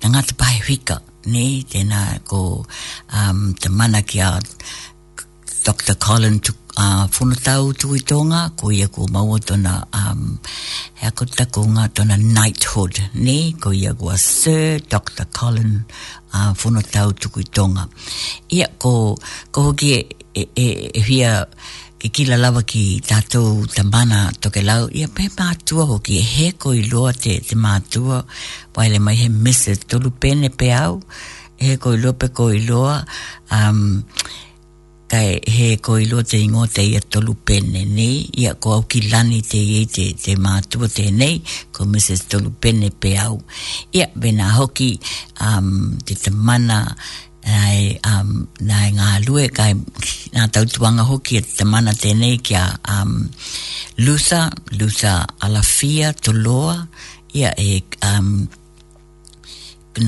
te ngata pahe hika ne, tēnā ko um, te mana ki a Dr. Colin tu, uh, whunatau tu tōnga ko ia ko maua tōna um, hea ko tako ngā tōna knighthood ne, ko ia ko a Sir Dr. Colin uh, whunatau tu i tōnga ia ko, ko hoki e e, e, e hia ke kila lava ki tātou tambana toke lau, ia pē mātua hoki, e he koi loa te, te mātua, waile mai he mese tolu pene pe au, he koi loa pe koi loa, um, kai he koi loa te ingo ia tolu pene nei, ia ko au ki lani te iei te, te mātua te nei, ko mese tolu pene pe au. Ia, bena hoki, um, te tamana, te mātua, nai um nai nga lue kai na tau tuanga hoki te mana tenei kia um lusa lusa alafia toloa ia e um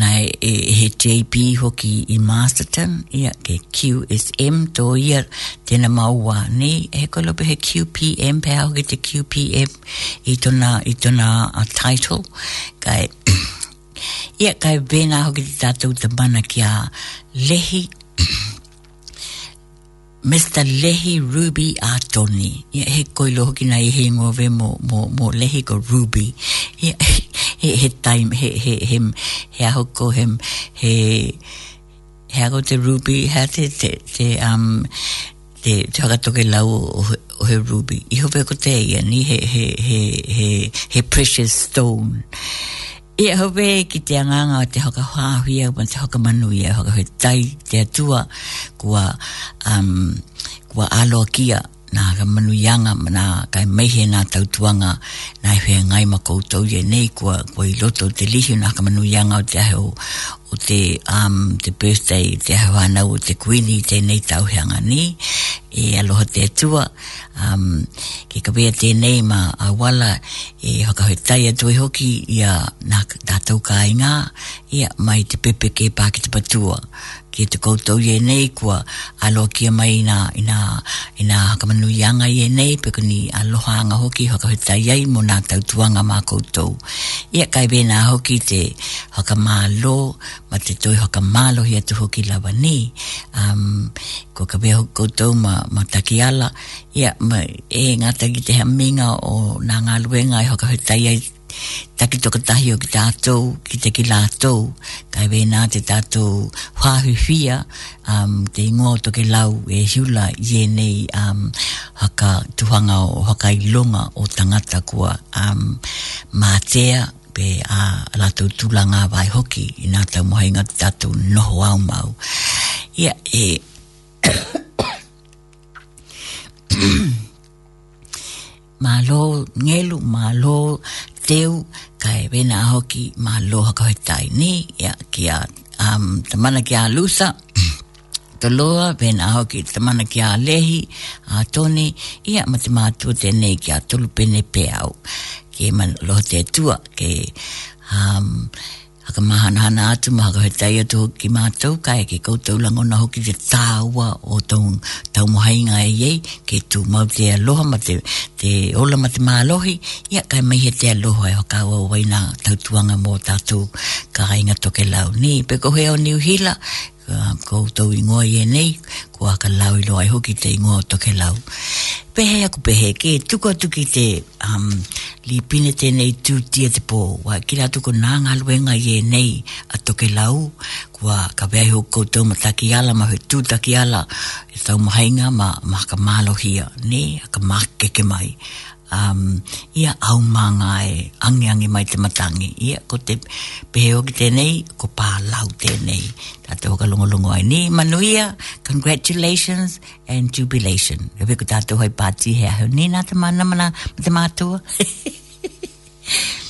nai e, he JP hoki i Masterton ia ke QSM to ia tena maua ni he kolope he QPM pe au ke te QPM i tona i tona a uh, title kai ia kai vena hoki te tatou te mana ki a Lehi Mr. Lehi Ruby Atoni. Ia he koi loho ki nai he ngove mo, mo, mo Lehi ko Ruby. Ia he, he time, he, he, he, he aho ko hem, he, he aho te Ruby, he te, te, te, um, te, te haka toke lau o, o he Ruby. Iho veko te ia ni he, he, he, he, he precious stone. Ia hope ki te anganga o te hoka whāhuia o te hoka manuia, hoka hoi tai te atua kua, um, kua alo kia na ga manu yanga na kai mai he tau tuanga na he ngai ma ko ye nei ko ko i loto te lihi na ga manu yanga o te ahau o te um the birthday te ahau ana o te kuini te nei tau hanga ni e aloha te atua um ke ka bea te nei ma a wala e haka hoi tai atua hoki ia na tatau ka inga ia mai te pepe ke pakita patua ki te koutou ye nei kua alo kia mai ina ina ina hakamanu yanga ye nei peku ni aloha anga hoki haka huta yei mo nga tautuanga mā koutou ia kai bēna hoki te haka mā lo ma te toi haka mā lo tu hoki lawa ni um, kua ka bēho koutou ma, ma taki ala ia ma e ngata ki te minga o nā ngā luenga i e haka huta yei Taki toka tahi o ki tātou, ki te ki lātou, kai wē nā te tātou whāhuwhia, um, te ingoa o lau e hiula i nei um, haka tuhanga o haka ilonga o tangata kua um, mātea, pe a uh, lātou tūla ngā hoki i nā tau mohai ngā te tātou noho au mau. Ia, e... Mālo ngelu, mālo teu kai vena hoki ma loha ka hitai ni ya ki a um, tamana ki a lusa to loa vena hoki tamana ki a lehi a toni ia matimatu te ne ki a tulupene peau ke man lo te tua ke am um, haka mahanahana atu maha kohe tai atu ki mātou kai ke koutou lango na hoki te tāua o tau, tau mohainga e iei ke tu mau te aloha ma te, te ola ma te mālohi ia kai mai he te aloha e haka ua waina tautuanga mō tātou ka ainga toke lau ni pe kohe o niu hila koutou ingoa i enei, ko aka lau ilo ai hoki te ingoa o toke lau. Pehe aku pehe, ke tuko atu ki te um, li pine tēnei tū tia te pō, wa ki la tuku nā ngā luenga i enei a toke lau, ko a ka pehe ho koutou ma taki ala, ma hui tū taki ala, e tau mahainga ma, ma ka malohia, ne, a ka mākeke mai um, ia au manga e ange mai te matangi ia ko te peo ki tenei ko pā lau tenei ta te hoka lungo lungo ai ni manuia congratulations and jubilation e weko tātou hoi pāti hea hau ni nā te mana mana te mātua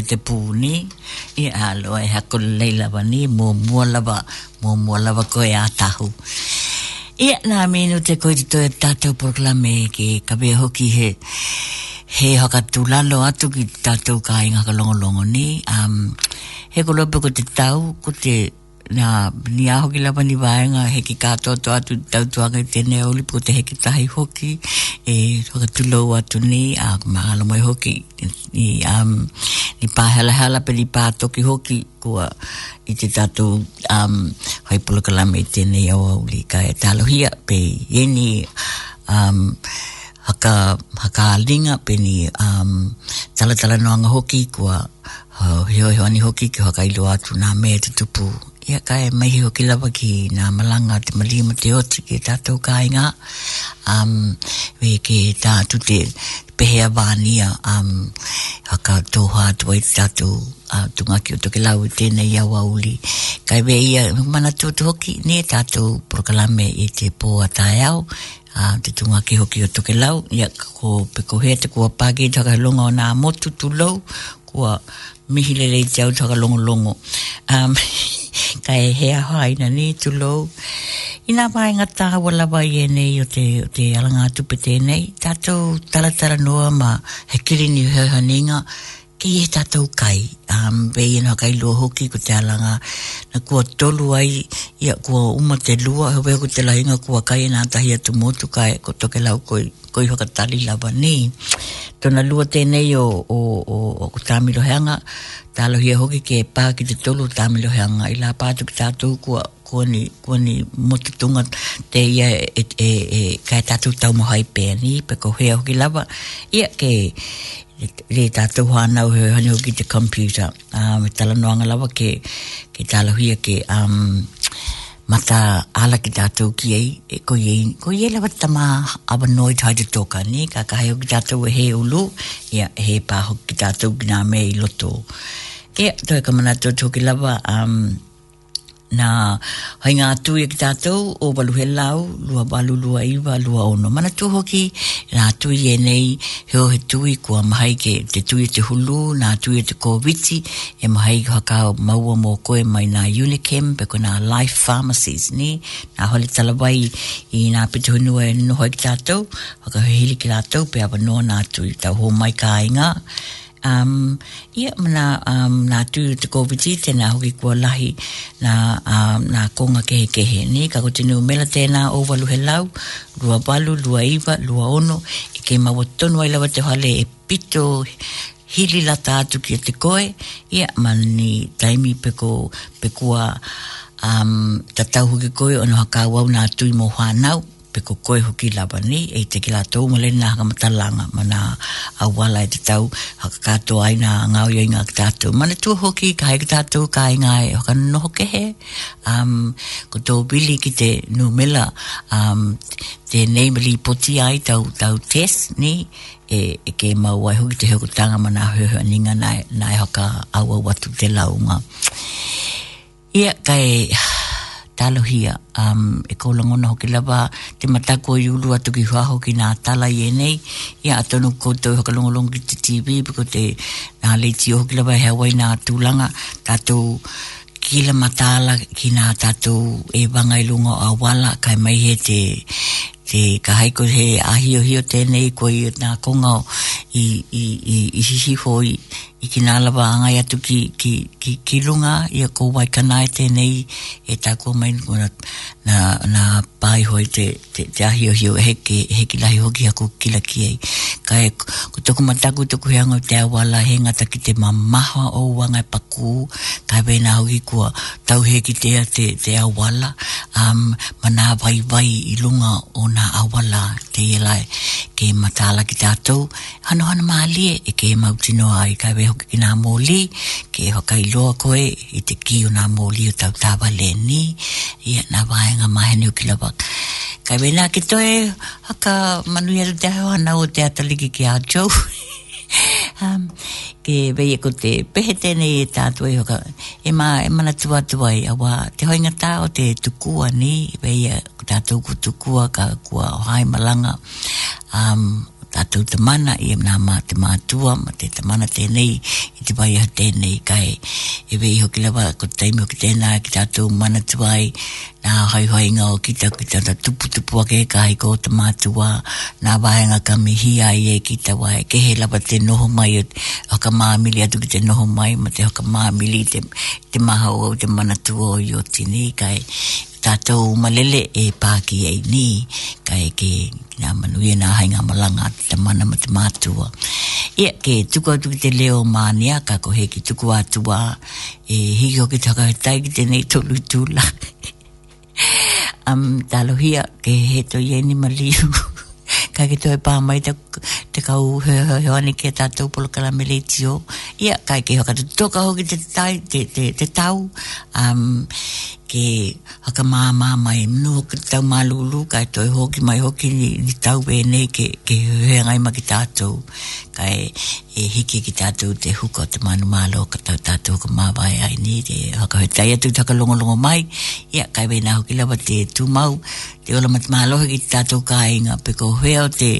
i te pūni i alo e hako leila wani mō mua lava mō mua lava koe a tahu i a nā minu te koe te toe tātou proklame ke kape hoki he he haka tūlalo atu ki tātou ka inga ka longolongo ni um, he ko lopo ko te tau ko te nā ni aho ki lapa ni wāenga he ki kātoa to atu tau tuanga i tēne oli po te heki tahi hoki e toka tulou atu ni a mahalo mai hoki i am um, i pa hala hala pe li pa pātoki hoki kua i te tatu um, haipulakalama i tēnei au au li ka e talohia pe eni um, haka, haka alinga pe ni um, tala tala noanga hoki kua uh, hiho hiho ani hoki ki haka ilo atu nā mea te tupu ia ka e mai hiho ki lawa ki nā malanga te malima te oti ki tātou kāinga um, we ke tātou te pehea vānia um, a ka tōhā tua i tātou uh, tunga ki o toke lau tēnei au auli. Kai wei ia mana tūtu hoki, ne tātou prokalame i te pō a tāe au, a uh, te tunga ki hoki o toke lau, ia ko peko hea te kua pāke i taka longa o nā motu tūlou, kua mihilele i te au taka longo longo. Um, ka e hea haina ni tu lou. I nga mai ngā tā wala wai e nei o te, alanga tupe tēnei, tātou taratara noa ma he kiri ni hōhaninga, ki e tātou kai, um, bei ino kai lua hoki ko te alanga, na kua tolu ai, ia kua umate te lua, hewe ko te lainga kua kai, nā tahi tu motu kai, ko toke lau koi, koi hoka tali lawa ni. Tona lua tēnei o, o, o, o, o Tāmilo Heanga, tālo hia hoki ke pā ki te tolu tamilo Heanga, ila la pātu ki tātou kua kua ni, kua ni te ia e, e, e kai e tātou tau mohai ni, pe ko hea hoki lava ia ke le tātou hana o hea hanyo te computer, uh, me tala noanga lawa ke, ke tālo hia ke... am um, mata ala ki tātou ki ei, e ko iei, ko iei lawa tama awa noi tai te tōka ni, ka kahe o ki tātou e he ulu, ia e he pāho ki tātou ki nā me loto. Kea, tō e kamana tō tōki lawa, um, na hai ngā tū ki tātou o walu lau, lua walu lua iwa, lua ono mana tū hoki, nā tū e nei, heo he tū kua mahai ke te tū te hulu, nā tū te kōwiti, e mahai ki haka maua mō koe mai nā Unicam, pe koe nā Life Pharmacies ni, nā hole talawai i nā pita hunua e noho ki tātou, haka he hili ki tātou, pe awa nō nā tū tau hō mai kā inga, um ia mana um na tu te ko biti te na hoki ko lahi na um na konga ke ke he ni ka ko tinu mela te na o walu he lau lua balu lua iva lua ono e ke ma wotonu ai la te hale e pito hili la ta tu ki te koe ia mani taimi pe ko pe kua um tatau hoki koe ono haka wau na tu mo hanau pe ko koe hoki lawa ni e te ki la tau mole na haka matalanga ma na awala e te tau haka kato ai na ngau yoi nga ki tātou mana tua hoki ka hai ki tātou ka ai ngā haka e no hoke he um, ko tō bili ki te nu mela te neimali poti ai tau, tau test ni e, e ke mau ai hoki te heo kutanga ma nga hoi hoi ninga na e, e haka awa watu te launga ia kai ia kai talohia um e ko longo no ki lava te mata ko yulu atu ki hua hoki na tala i enei i a tonu ko tau haka longo longo ki te TV piko te nā leiti o ki lava hea wai nā tūlanga tātou ki la matala ki nā tātou e vanga i lungo a wala kai mai he te te kahai ko he ahio hio tēnei ko i nā kongau i, i, i, i, i, i, i, i, i i ki nga lawa angai atu ki, ki, ki, ki runga i a kou wai kanai e tēnei e tā kua mai nukuna nā, nā pāi hoi te, te, te ahi o hio he ki, he ki lahi hoki a kua kila ki ei. Ka e ku tuku mataku tuku he angau te awala he ngata ki te mamaha o wangai paku ka e wena hoki kua tau he ki tea te, te awala um, ma nā vai vai i runga o nā awala te ielai e, ke matala ki tātou hano hano lie e ke mautinoa i ka e hoki ki nā mōli, ke whakai loa koe i te ki o nā mōli o tau tāwa le ni, i a nā wāenga maheni o ki la wak. Kai wena ki toe, haka manu iaru te hao ana o te ataliki ki a Joe. um, ke wei e ko te pehe tēnei e tātua i e hoka. E, ma, e mana tua tua e i awa te hoinga tā o te tukua ni, wei e tātou ku tukua ka kua o hai malanga. Um, tātou te mana i amnā mā te mātua, ma te te mana tēnei, i te pai ha tēnei kai. E wei hoki lawa, ko te taimi hoki tēnā ki tātou mana tuai, nā hai hai ngā o ki tāku tāna tupu tupu ake e ka ko te mātua, nā wāi ngā kami hi ai e ki tā wai, ke he lawa te noho mai, haka māmili atu ki te noho mai, ma te haka māmili te, te maha o te mana tuai o tēnei kai tatou malele e pāki e ni ka eke ke nā manuia nā hainga malanga tamana mata mātua ia ke tuku atu ki te leo mānia ka ko he ki tuku e hiki hoki taka he tai ki te nei tolu tūla um, tālohia ke he to ieni maliu ka ki toi pā mai te, te kau he he he ane ki tā polo kala me leiti Ia, ka ki hoka te toka hoki te, tai, te, tau, um, ke haka mā mā mai mnu hoki te tau mā lulu, ka i toi hoki mai hoki ni, ni tau e nei ke, ke he ngai ma ki tātou. Ka e, hiki ki tātou te huka te manu mā lo, ka tau tātou ka mā vai ai ni, te haka he tai atu taka longo longo mai, ia, ka i wei nā hoki lawa te tūmau, te ola mat mā lo hoki ki tātou ka inga, peko heo te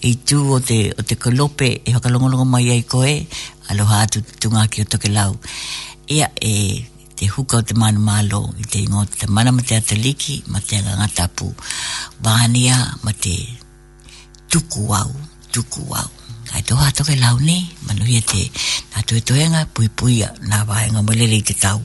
i tū o te, o te kolope e whakalongolongo mai ai koe aloha atu tunga ki o toke lau ia e te huka o te manu malo i te ingo te mana ma te ataliki ma te anga ngatapu vahania ma te tuku au tuku au ai toha toke lau ne manuia e te nga toenga pui pui na vahenga molele i te tau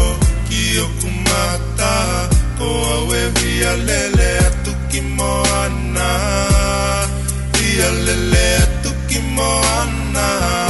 tangata Ko aue via lele a tuki moana Via lele a tuki moana Via lele a tuki moana